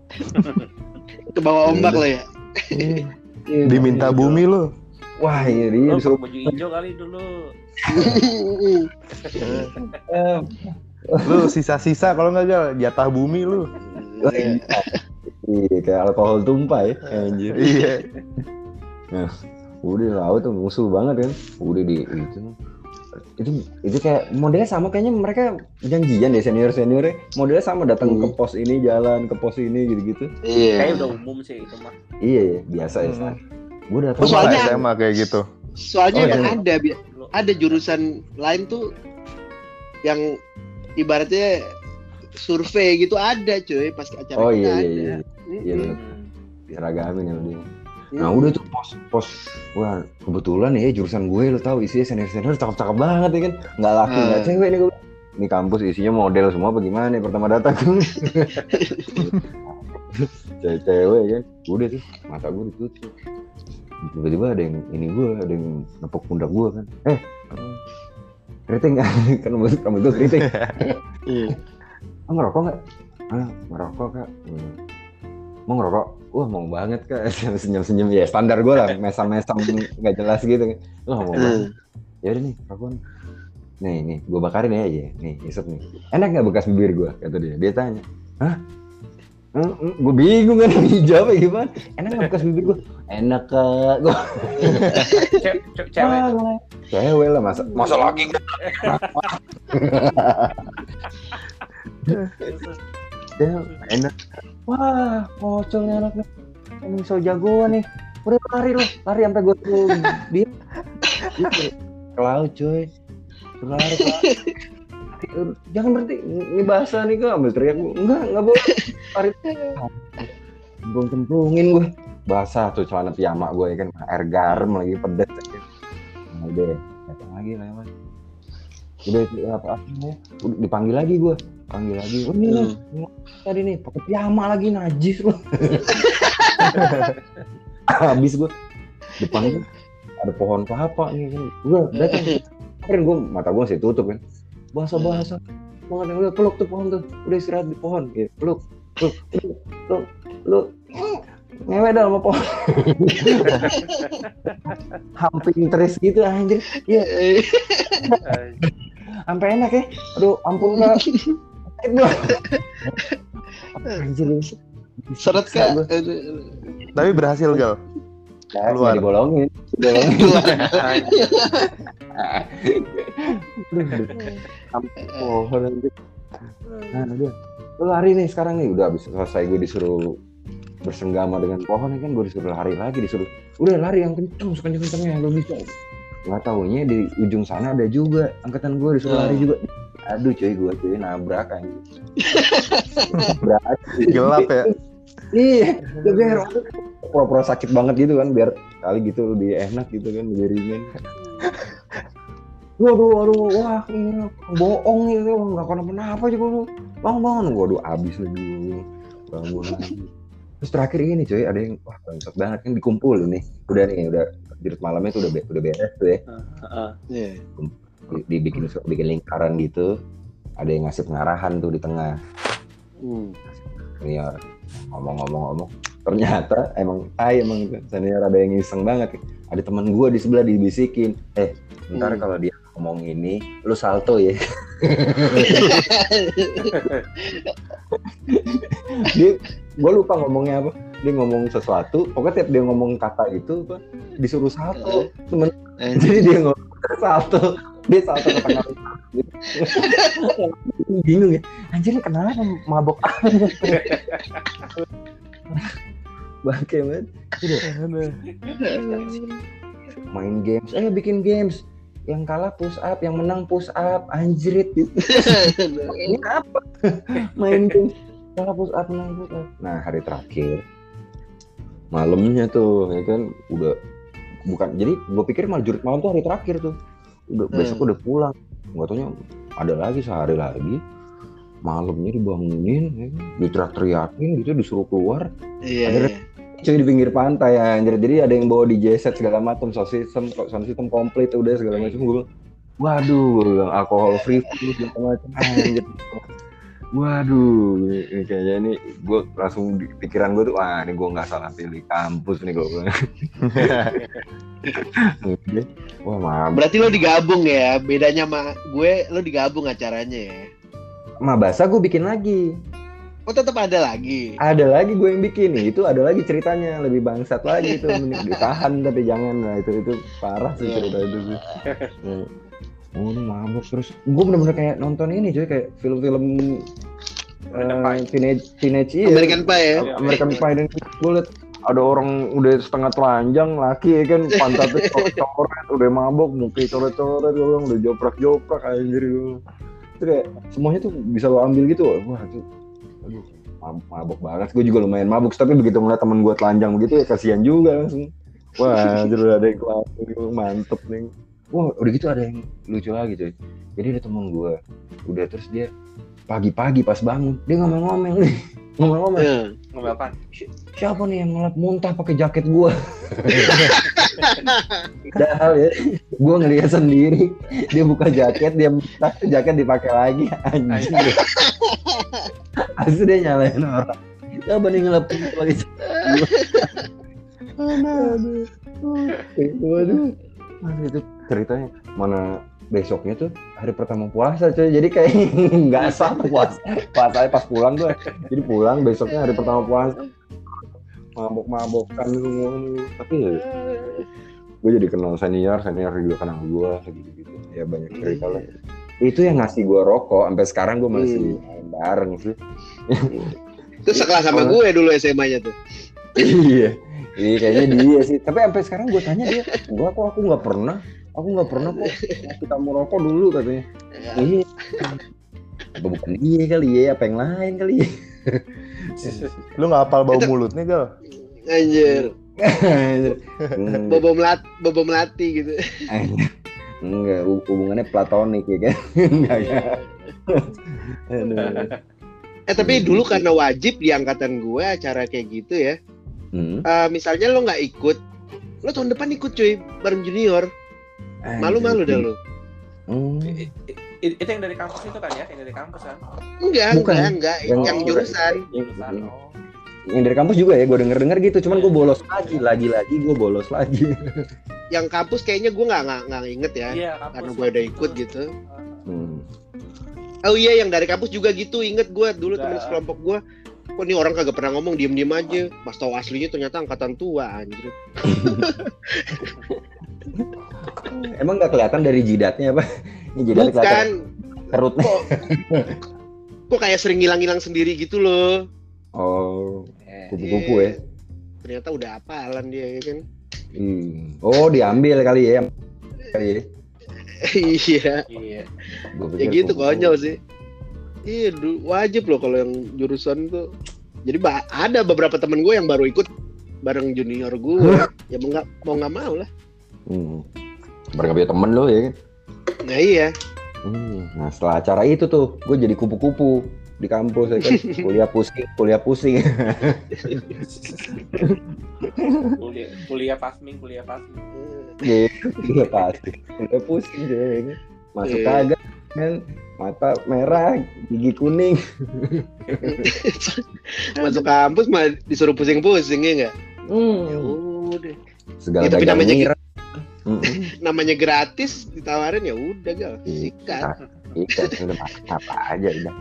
(laughs) ke bawah ombak lah ya. Iya, Diminta makanya. bumi lu. wah iya dia Lo disuruh baju hijau kali dulu. Lu sisa-sisa kalau nggak gal jatah bumi lu. iya. Iya, kayak alkohol tumpah ya anjir Iya. udah laut tuh musuh banget kan udah di itu itu itu kayak modelnya sama kayaknya mereka janjian deh senior seniornya modelnya sama datang Hmm. ke pos ini jalan ke pos ini gitu gitu Kayaknya Iya. udah umum sih itu mah. iya ya biasa ya Hmm. gue datang Oh, soalnya- SMA kayak gitu. Soalnya Oh, emang iya. ada ada jurusan lain tuh yang ibaratnya survei gitu ada cuy pas acara oh kita iya ada. iya iya iya Mm-mm. bener. Hmm. diragamin ya dia Mm. Nah udah tuh pos pos wah kebetulan ya jurusan gue lo tau isinya senior senior cakep cakep banget ya kan? Nggak laki nggak Hmm. cewek nih gue. Ini kampus isinya model semua bagaimana nih pertama datang. (laughs) Cewek-cewek kan? Udah tuh mata gue ditutup. Tiba-tiba ada yang ini gue ada yang nepuk pundak gue kan. Eh keriting. (laughs) Kan rambut rambut gue keriting. Iya. ah ngerokok nggak? Ah ngerokok kak. Hmm. Mau ngerokok? Wah mau banget kak. (laughs) Senyum senyum ya standar gue lah. Mesam mesam nggak jelas gitu. Wah mau banget. Hmm. ya udah nih rokok nih. Nih nih gue bakarin ya aja nih isep nih. Enak nggak bekas bibir gue kata dia. Dia tanya hah? Gue bingung kan jawab gimana. Enak nggak bekas bibir gue enak kak. Gue Ce- ce- Cewek. Tuh. cewek lah masa masa Dia (laughs) enak. Wah, mocolnya anaknya. Ini so jagoan nih. Udah lari loh, lari sampai gue tuh dia gitu. ke laut cuy. Lari. Jangan berhenti, ini bahasa nih kok ambil teriak gue. Enggak, enggak boleh. Lari. cemplung cemplungin gue basah tuh celana piyama gue ya kan air garam lagi pedes nah, udah datang lagi lewat udah apa apa ya udah dipanggil lagi gue panggil lagi. Oh ini nih, ini tadi nih pakai piyama lagi najis lu. (laughs) Habis gue depan gue ada pohon kelapa nih kan. Gue datang. Kemarin gue mata gue masih tutup kan. Basah basah banget udah peluk tuh pohon tuh. Udah istirahat di pohon. Gitu peluk peluk peluk peluk. Ngewe dah sama pohon. (laughs) Hampir terus gitu anjir. Iya. Sampai enak ya. Aduh ampun gua anjir (laughs) Seret kak. gua. Tapi berhasil gal. Ya, Keluar. dibolongin dibolongin (laughs) sampai pohon anjir nah udah lu lari nih sekarang nih udah habis selesai gue disuruh bersenggama dengan pohon kan gue disuruh lari lagi disuruh udah lari yang kenceng sekenceng kencengnya lu bisa nggak taunya di ujung sana ada juga angkatan gue disuruh lari juga aduh cuy gue cuy nabrak anjir (laughs) nabrak. Gelap ya. iya ya biar pura-pura sakit banget gitu kan biar kali gitu lebih enak gitu kan lebih ringan. Waduh waduh wah ini bohong wah nggak kenapa-napa juga lu bang bangun waduh abis lagi bangun lagi. Terus terakhir ini cuy ada yang wah bangsat banget kan dikumpul nih. Udah nih udah jerut malamnya tuh udah be- udah beres tuh ya. Heeh. Iya. Di- dibikin bikin lingkaran gitu ada yang ngasih pengarahan tuh di tengah. Hmm. senior ngomong-ngomong-ngomong ternyata emang tai emang senior ada yang iseng banget. Ada teman gua di sebelah dibisikin. Eh ntar Hmm. kalau dia ngomong ini lu salto ya. (laughs) Dia gua lupa ngomongnya apa. Dia ngomong sesuatu pokoknya tiap dia ngomong kata itu disuruh salto. Temen Anjir. jadi dia ngomong salto dia salto ke tengah bingung ya. Anjir ini kenapa mabok. Bangke man main games. Eh bikin games. Yang kalah push up. Yang menang push up. Anjrit. Ini apa? Main games. Kalah push up menang push up. Nah hari terakhir. Malamnya tuh ya kan? Udah. Bukan. Jadi gue pikir malah jurit malam tuh hari terakhir tuh udah Hmm. besok udah pulang. Nggak taunya ada lagi sehari lagi. Malamnya dibangunin ya kan, diteriak-teriakin gitu disuruh keluar. Iya. Ada cuy di pinggir pantai ya anjir. Jadi ada yang bawa DJ set segala macam sound system sound system komplit udah segala macam gue bilang waduh gue bilang alkohol free segala macam anjir waduh ini kayaknya ini gue langsung di pikiran gue tuh wah ini gue nggak salah pilih kampus nih gue (laughs) wah mabuk Berarti lo digabung ya. Bedanya sama gue, lo digabung acaranya ya. mabasa gue bikin lagi Oh tetap ada lagi. ada lagi gue yang bikin nih itu ada lagi ceritanya lebih bangsat lagi itu (laughs) ditahan tapi jangan nah itu itu parah sih Iya. cerita itu sih (laughs) Ini mabuk. Terus gue bener-bener kayak nonton ini cuy kayak film-film eh, Pie. teenage teenage iya American Pie ya. American Pie dan gue liat ada orang udah setengah telanjang laki ya kan? Pantatnya (laughs) coret udah mabok mukanya coret-coret gue bilang udah joprak-joprak anjir gue itu kayak semuanya tuh bisa lo ambil gitu wah itu aduh mab- mabok banget. Gue juga lumayan mabuk tapi begitu ngeliat temen gue telanjang begitu ya kasihan juga langsung. Wah anjir udah ada yang mantep nih wah udah gitu ada yang lucu lagi cuy jadi ada temen gue udah terus dia pagi-pagi pas bangun dia ngomel-ngomel nih (laughs) ngomel-ngomel Iya. Ngomel apa? siapa nih yang ngelap muntah pakai jaket gua (laughs) Padahal ya, gua ngeliat sendiri dia buka jaket, dia muntah, jaket dipakai lagi anjing. Asli dia nyalain orang. Siapa nih ngelap muntah pakai jaket gua? (laughs) Aduh. Itu ceritanya mana besoknya tuh hari pertama puasa cuy. Jadi kayak (laughs) nggak sah tuh puasa puasanya pas pulang tuh. Jadi pulang besoknya hari pertama puasa. Mabok-mabokan semua tapi ya gue jadi kenal senior senior juga kenal gue gitu gitu ya banyak cerita lah. Itu yang ngasih gue rokok. Sampai sekarang gue masih bareng sih Itu sekelas sama gue dulu SMA-nya tuh. iya iya kayaknya dia sih. Tapi sampai sekarang gue tanya dia gua kok aku nggak pernah? Aku nggak pernah kok kita mau rokok dulu katanya. Iya. Apa bukan dia kali ya apa yang lain kali ya? Lu nggak hafal bau mulut nih gal? Anjir, (laughs) bobo melat, bobo melati gitu. enggak hu- hubungannya platonik ya kan? (laughs) Enggak ya. Aduh. Eh tapi dulu karena wajib di angkatan gue acara kayak gitu ya. Hmm. Eh, misalnya lo nggak ikut, lo tahun depan ikut cuy bareng junior. Malu-malu dah lo. Hmm. I- itu yang dari kampus itu kan ya yang dari kampus kan Enggak, Bukan. enggak, enggak. Yang- Yang, jurusan. jurusan oh yang dari kampus juga ya gue denger denger gitu cuman gue bolos lagi lagi lagi gue bolos lagi Yang kampus kayaknya gue nggak nggak nggak inget ya. iya Karena gue udah ikut gitu. hmm. Oh iya, yang dari kampus juga gitu. Inget gue dulu temen sekelompok gue. Kok nih orang kagak pernah ngomong diem-diem aja. Pas tahu aslinya ternyata angkatan tua anjir. (laughs) emang nggak kelihatan dari jidatnya apa ini jidatnya Bukan. kelihatan kerutnya Kok, kok kayak sering ngilang-ngilang sendiri gitu loh. oh Eh, kupu-kupu ya Ternyata udah apalan dia ya kan. Hmm. oh diambil kali ya (laughs) kali ya iya. iya Ya gitu konyol sih. Iya, wajib loh kalau yang jurusan tuh. Jadi ada beberapa temen gue yang baru ikut bareng junior gue. (laughs) ya mau nggak mau nggak mau lah. hmm. Punya temen lo ya kan Nah iya. Hmm, Nah setelah acara itu tuh, gue jadi kupu-kupu di kampus ya kan, (laughs) kuliah pusing, kuliah pusing. kuliah kuliah pasming kuliah pasming Gitu, kuliah pasti, kuliah pusing deh. Masuk Iya. kagak kan, mata merah, gigi kuning. (laughs) Masuk kampus mah disuruh pusing-pusing ya nggak? Ya Hmm. udah. Segala Ya, tapi namanya ngira. Hmm, (laughs) Namanya gratis ditawarin ya udah gal. Iya. Sikat. Iya, udah apa aja udah.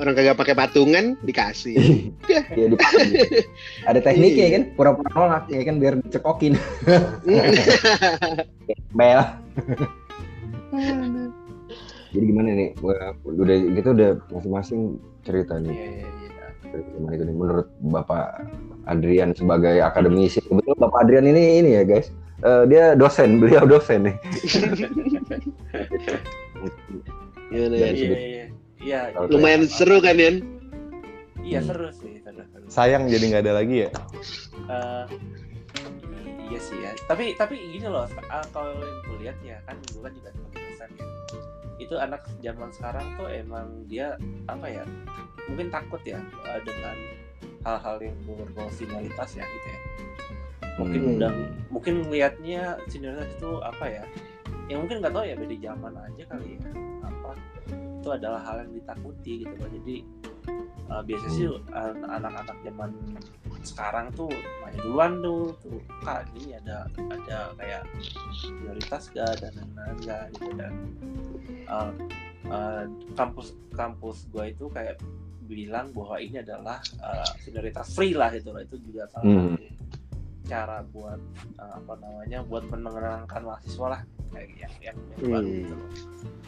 Orang kagak pakai patungan dikasih. (laughs) Iya dipakai. Ada tekniknya Iya. kan, pura-pura nolak ya kan biar dicekokin. Bel. Jadi gimana nih? Gua- Udah gitu udah masing-masing cerita nih. iya iya iya Gimana itu nih menurut Bapak Adrian sebagai akademisi? Kebetulan Bapak Adrian ini ini ya guys. Eh, dia dosen, beliau dosen nih. Gimana Dari ya? sudut- iya iya iya Kalau Lumayan seru kan Yan? iya Hmm. seru sih seru seru Sayang jadi nggak ada lagi ya. Eh, iya sih ya tapi tapi gini loh kalau yang gue lihat ya kan gue kan juga sebagai dosen ya itu anak zaman sekarang tuh emang dia apa ya mungkin takut ya eh, dengan hal-hal yang berbau senioritas ya gitu ya. Mungkin Hmm. udah mungkin lihatnya senioritas itu apa ya yang mungkin nggak tahu ya beda zaman aja kali ya apa itu adalah hal yang ditakuti gitu loh jadi eh, biasanya sih an- anak-anak zaman sekarang tuh nanya duluan tuh tuh kak ini ada ada kayak prioritas gak dan lain-lain gak gitu dan eh, eh, kampus kampus gue itu kayak bilang bahwa ini adalah eh, senioritas free lah gitu loh itu juga salah Hmm. cara buat eh, apa namanya buat menenangkan mahasiswa lah kayak yang yang, yang Hmm. baru gitu loh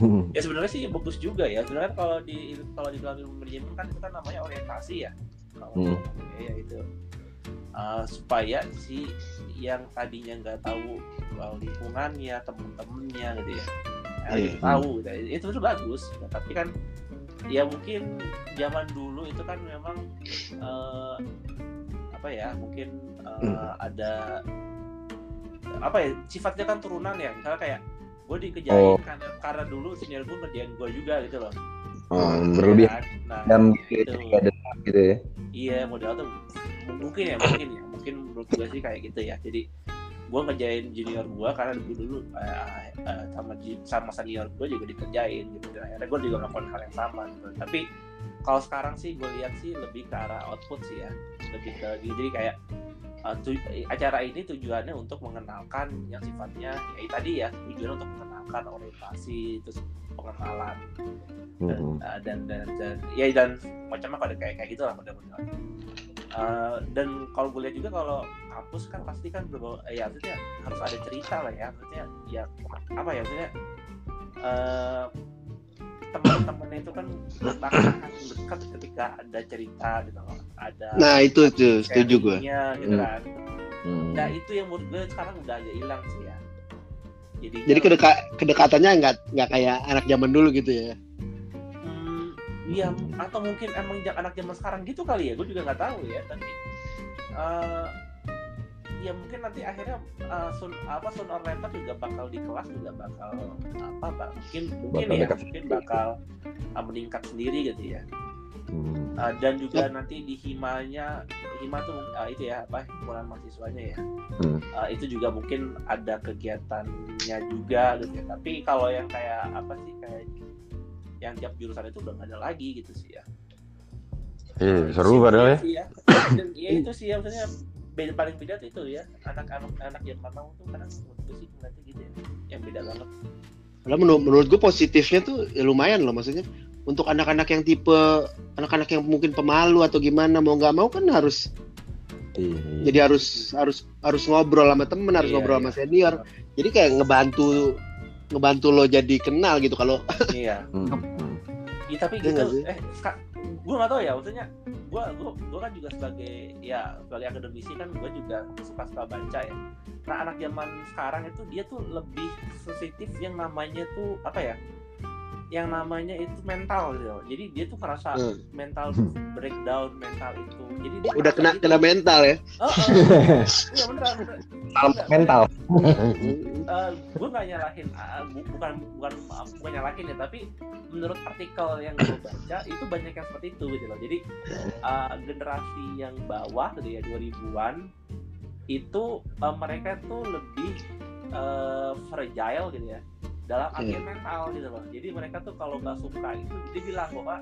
Hmm. ya sebenarnya sih bagus juga ya sebenarnya kalau di kalau di dalam ilmu manajemen kan itu kan namanya orientasi ya kalau Hmm. ya itu Uh, supaya si yang tadinya nggak tahu uh, lingkungannya temen-temennya gitu ya Iya. gitu tahu gitu. itu itu bagus Nah, tapi kan ya mungkin zaman dulu itu kan memang uh, apa ya mungkin uh, ada apa ya sifatnya kan turunan ya misalnya kayak gue dikejain Oh. karena karena dulu senior gue ngerjain gue juga gitu loh Oh, berlebih Kan? nah itu. gitu, ya, dendam gitu ya. Iya modal tuh mungkin ya mungkin ya. Mungkin menurut gue sih kayak gitu ya. Jadi gue ngerjain junior gue karena dulu dulu eh, eh, sama sama senior gue juga dikerjain gitu. Dan akhirnya gue juga melakukan hal yang sama gitu. Tapi kalau sekarang sih gue lihat sih lebih ke arah output sih ya. Lebih ke jadi kayak eh, tu- acara ini tujuannya untuk mengenalkan yang sifatnya ya tadi ya tujuannya untuk mengenalkan orientasi terus pengenalan dan, Hmm. uh, dan dan dan ya dan macam apa kayak kayak gitu lah model-model Uh, dan kalau gue lihat juga kalau kampus kan pasti kan berbau eh, ya maksudnya harus ada cerita lah ya maksudnya ya apa ya maksudnya uh, teman-temannya itu kan bahkan dekat ketika ada cerita gitu ada Nah itu tuh setuju gue. gitu Hmm. kan Hmm. nah itu yang menurut gue sekarang udah agak hilang sih ya jadi Jadi kedeka kedekatannya nggak nggak kayak anak zaman dulu gitu ya. Hmm, Iya, atau mungkin emang anak zaman sekarang gitu kali ya, gue juga nggak tahu ya. Tapi eh ya mungkin nanti akhirnya eh, sun, apa sooner or later juga bakal di kelas juga bakal apa Pak? mungkin mungkin Bakal ya dekat mungkin bakal eh, meningkat sendiri gitu ya. Hmm. Eh, dan juga nanti di himanya hima tuh eh, itu ya apa himpunan mahasiswanya ya. Hmm. Eh, itu juga mungkin ada kegiatannya juga gitu ya. Tapi kalau yang kayak apa sih kayak yang tiap jurusan itu udah nggak ada lagi gitu sih ya. Iya, seru padahal ya. Iya, iya. (coughs) Ya itu sih ya maksudnya beda paling beda tuh itu ya anak-anak anak yang matang tuh kadang menurut sih ngeliatnya gitu ya yang beda banget. Kalau menurut, menurut gue positifnya tuh ya lumayan loh maksudnya untuk anak-anak yang tipe anak-anak yang mungkin pemalu atau gimana mau nggak mau kan harus Iya, iya. jadi harus harus harus ngobrol sama temen harus Iya, ngobrol iya. sama senior jadi kayak ngebantu ngebantu lo jadi kenal gitu kalau iya. Hmm, hmm. Iya tapi gitu eh gue nggak tahu ya maksudnya gue gue gue kan juga sebagai ya sebagai akademisi kan gue juga suka suka baca ya. Nah anak zaman sekarang itu dia tuh lebih sensitif yang namanya tuh apa ya? Yang namanya itu mental gitu. loh. Jadi dia tuh ngerasa Hmm. mental breakdown mental itu. Jadi dia udah kena gitu. kena mental ya Oh, oh. (laughs) Iya beneran, beneran. Enggak, mental. gue nggak nyalahin uh, bu- bukan bukan uh, bukan nyalahin ya tapi menurut artikel yang gue baca itu banyak yang seperti itu gitu loh jadi uh, generasi yang bawah gitu ya 2000-an itu uh, mereka tuh lebih uh, fragile gitu ya dalam artian mental gitu loh. Jadi mereka tuh kalau nggak suka itu dia bilang bahwa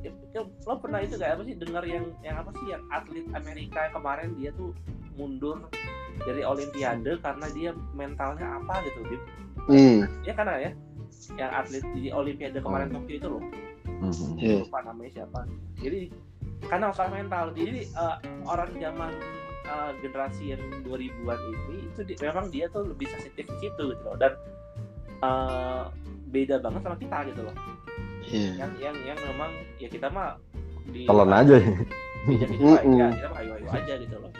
"Ya, ya, lo pernah itu gak apa sih dengar yang yang apa sih yang atlet Amerika kemarin dia tuh mundur dari Olimpiade karena dia mentalnya apa gitu. Dia hmm. ya karena ya? Yang atlet di Olimpiade kemarin Oh. Tokyo itu loh. Hmm. Iya. lupa namanya siapa. Jadi karena masalah mental. Jadi eh, orang zaman eh, generasi yang 2000-an ini itu di- memang dia tuh lebih sensitif di situ gitu loh. Dan eh, beda banget sama kita gitu loh Iya. yang yang yang memang ya kita mah di Telan aja ya. Kita mah Mm-mm. ya, kita mah ayo-ayo (laughs) aja gitu loh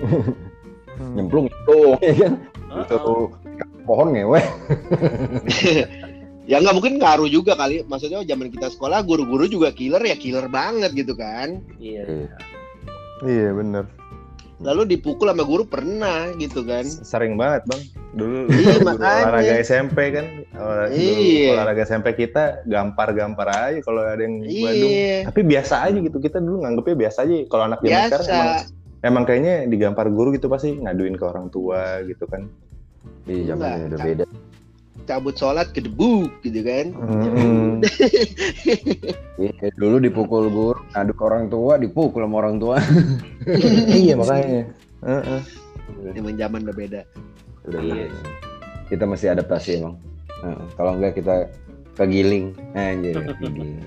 Nyemplung nyemplung ya kan. Itu pohon ngewe. (laughs) ya nggak mungkin ngaruh juga kali maksudnya zaman kita sekolah guru-guru juga killer ya killer banget gitu kan iya Iya bener. Lalu dipukul sama guru pernah gitu kan Sering banget bang. Dulu Iya, olahraga SMP kan. Dulu Iya. Olahraga SMP kita gampar-gampar aja kalau ada yang Bandung. iya Tapi biasa aja gitu kita dulu nganggepnya biasa aja. Kalau anak zaman sekarang emang, emang kayaknya digampar guru gitu pasti ngaduin ke orang tua gitu kan. Iya, zamannya udah beda. Cabut sholat ke debu gitu kan. (laughs) Iya, kayak dulu dipukul guru, ngadu ke orang tua, dipukul sama orang tua. (laughs) iya makanya. Heeh. emang zaman udah beda Udah Iya. Kita masih adaptasi emang. Heeh, kalau enggak kita kegiling. Anjir, kegiling.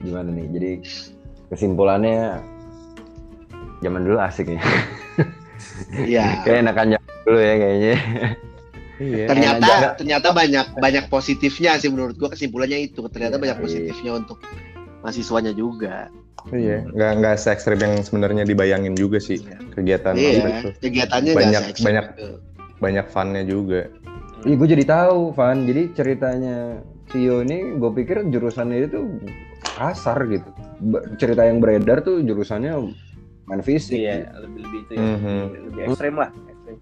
Gimana nih? Jadi kesimpulannya zaman dulu asik ya. Iya. Kayak enakan dulu ya kayaknya. Iya. (laughs) ternyata Jangan- ternyata banyak banyak positifnya sih menurut gua kesimpulannya itu ternyata Iya, banyak iya. positifnya untuk mahasiswanya juga Iya, nggak nggak se ekstrim yang sebenarnya dibayangin juga sih kegiatan iya tuh. kegiatannya Banyak- banyak. itu. Banyak funnya juga. Ih, gue jadi tahu, Van. Jadi ceritanya Tio ini, gue pikir jurusannya itu kasar gitu. Cerita yang beredar tuh jurusannya main fisik. iya lebih lebih itu ya Mhm. lebih, lebih ekstrim lah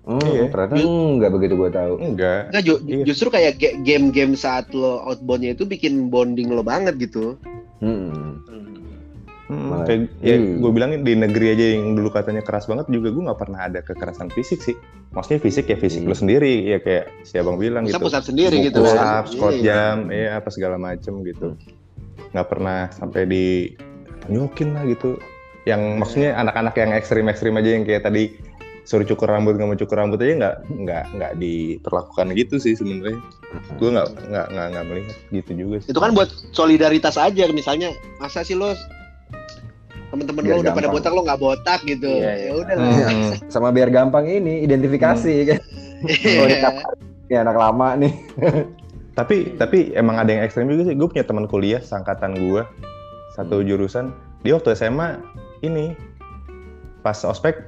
Hmm, Iya. ternyata enggak begitu gue tahu. Enggak. Nggak, ju- Iya. justru kayak game-game saat lo outboundnya itu bikin bonding lo banget gitu Hmm. Hmm. Hmm, kayak ya Hmm. gue bilangin di negeri aja yang dulu katanya keras banget juga gue nggak pernah ada kekerasan fisik sih. Maksudnya fisik ya fisik Hmm. lo sendiri ya kayak si abang bilang pusat gitu. pusat sendiri gitu Push kan squat Iya. jam, ya apa segala macem gitu. Nggak pernah sampai di tonjokin lah gitu. Yang maksudnya anak-anak yang ekstrim-ekstrim aja yang kayak tadi suruh cukur rambut nggak mau cukur rambut aja nggak nggak nggak diperlakukan gitu sih sebenarnya. Gue nggak nggak nggak nggak melihat gitu juga sih. itu kan buat solidaritas aja misalnya masa sih lo temen-temen lo udah pada botak lo nggak botak gitu Iya, iya. ya udah Hmm. Sama biar gampang ini identifikasi kan. Oh, ini anak- ini anak lama nih. (laughs) Tapi tapi emang ada yang ekstrim juga sih. Gue punya teman kuliah sangkatan gue satu jurusan. Dia waktu SMA ini pas ospek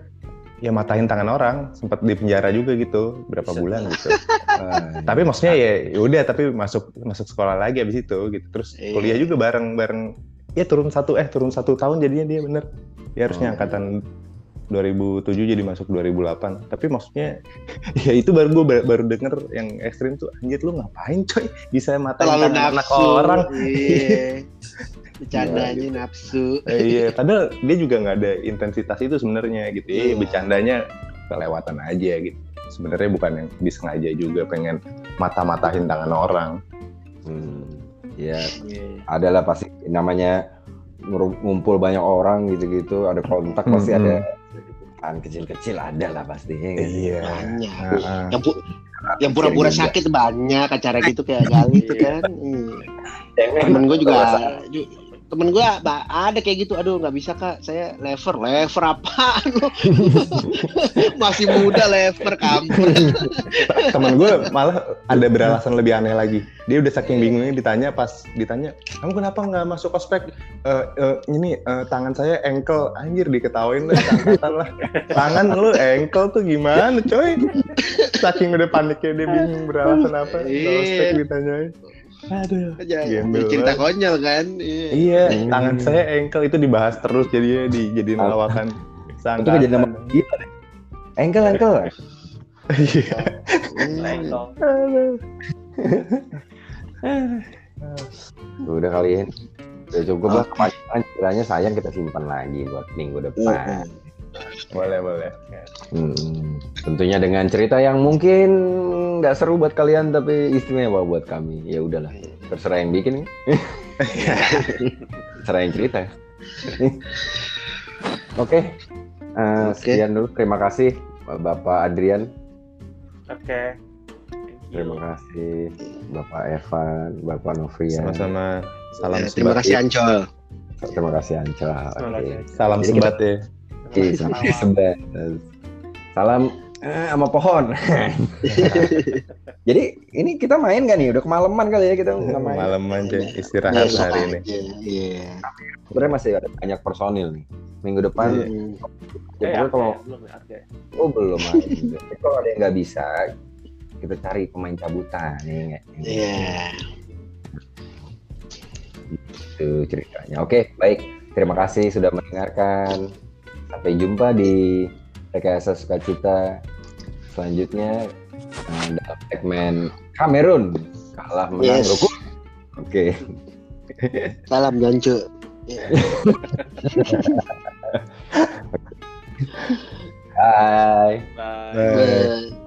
ya matahin tangan orang, sempat di penjara juga gitu berapa bulan gitu. (laughs) Ah, tapi maksudnya ya ya udah tapi masuk masuk sekolah lagi abis itu gitu. Terus Iya. kuliah juga bareng bareng ya turun satu eh turun satu tahun jadinya dia bener. Dia harusnya Oh. angkatan 2007 jadi masuk 2008 tapi maksudnya (laughs) ya itu baru gue baru denger yang ekstrim tuh anjir lu ngapain coy bisa matain Terlalu anak orang Iya. (laughs) Bercandanya nafsu. Eh, iya, padahal dia juga nggak ada intensitas itu sebenarnya gitu. Ya, Iya. bercandanya kelewatan aja gitu. Sebenarnya bukan yang disengaja juga pengen mata-matahin tangan orang. hmm, ya Iya. adalah pasti namanya ngumpul banyak orang gitu-gitu ada kontak pasti Hmm, ada kan kecil-kecil ada lah pastinya kan? Iya. Banyak. Heeh. Yang, pu- yang pura-pura Iya juga. sakit banyak acara gitu kayak Gali itu kan. Hmm. Cewek Temen gue juga ju- temen gue ada kayak gitu aduh nggak bisa kak saya lever lever lo (laughs) masih muda lever kampur (laughs) Temen gue malah ada beralasan lebih aneh lagi. Dia udah saking bingungnya ditanya pas ditanya, kamu kenapa nggak masuk ospek? "Eh, eh, ini eh, tangan saya ankle anjir diketawain lah angkatan lah. Tangan lu ankle tuh gimana coy? Saking udah paniknya dia bingung beralasan apa. Iya. Ospek ditanyain. Aduh. aja Gembel cerita konyol kan iya. Iya, Hmm. tangan saya ankle itu dibahas terus jadinya dijadiin Ah. lawakan. itu kejadian nama gila deh engkel engkel Iya. Udah kali ya udah cukup lah kepanjangan ceritanya sayang kita simpan lagi buat minggu depan Boleh, boleh. Hmm, tentunya dengan cerita yang mungkin nggak seru buat kalian tapi istimewa buat kami. Ya udahlah, terserah yang bikin. (laughs) terserah yang cerita. Oke, eh, Oke. sekian dulu. Terima kasih Bapak Adrian. Oke. You. Terima kasih Bapak Evan, Bapak Novrian. Sama-sama. Salam terima kasih Ancol Terima kasih Oke. kasih. Salam Jadi sebat ya. Oke, sampai sebat. Salam eh, sama pohon. (laughs) Jadi ini kita main gak nih? Udah kemalaman kali ya kita nggak main. Malam aja istirahat Besok hari ini. iya Sebenarnya masih ada banyak personil nih. Minggu depan, Hmm. ya Eh, kalau belum ya, oh belum kalau ada yang nggak bisa, kita cari pemain cabutan ya nggak? Iya. Itu ceritanya. Oke, baik. Terima kasih sudah mendengarkan. Sampai jumpa di rekayasa sukacita selanjutnya eh, dalam segmen Kamerun kalah menang Yes. Oke. Salam Jancu. (laughs) Bye. Bye. Bye. Bye.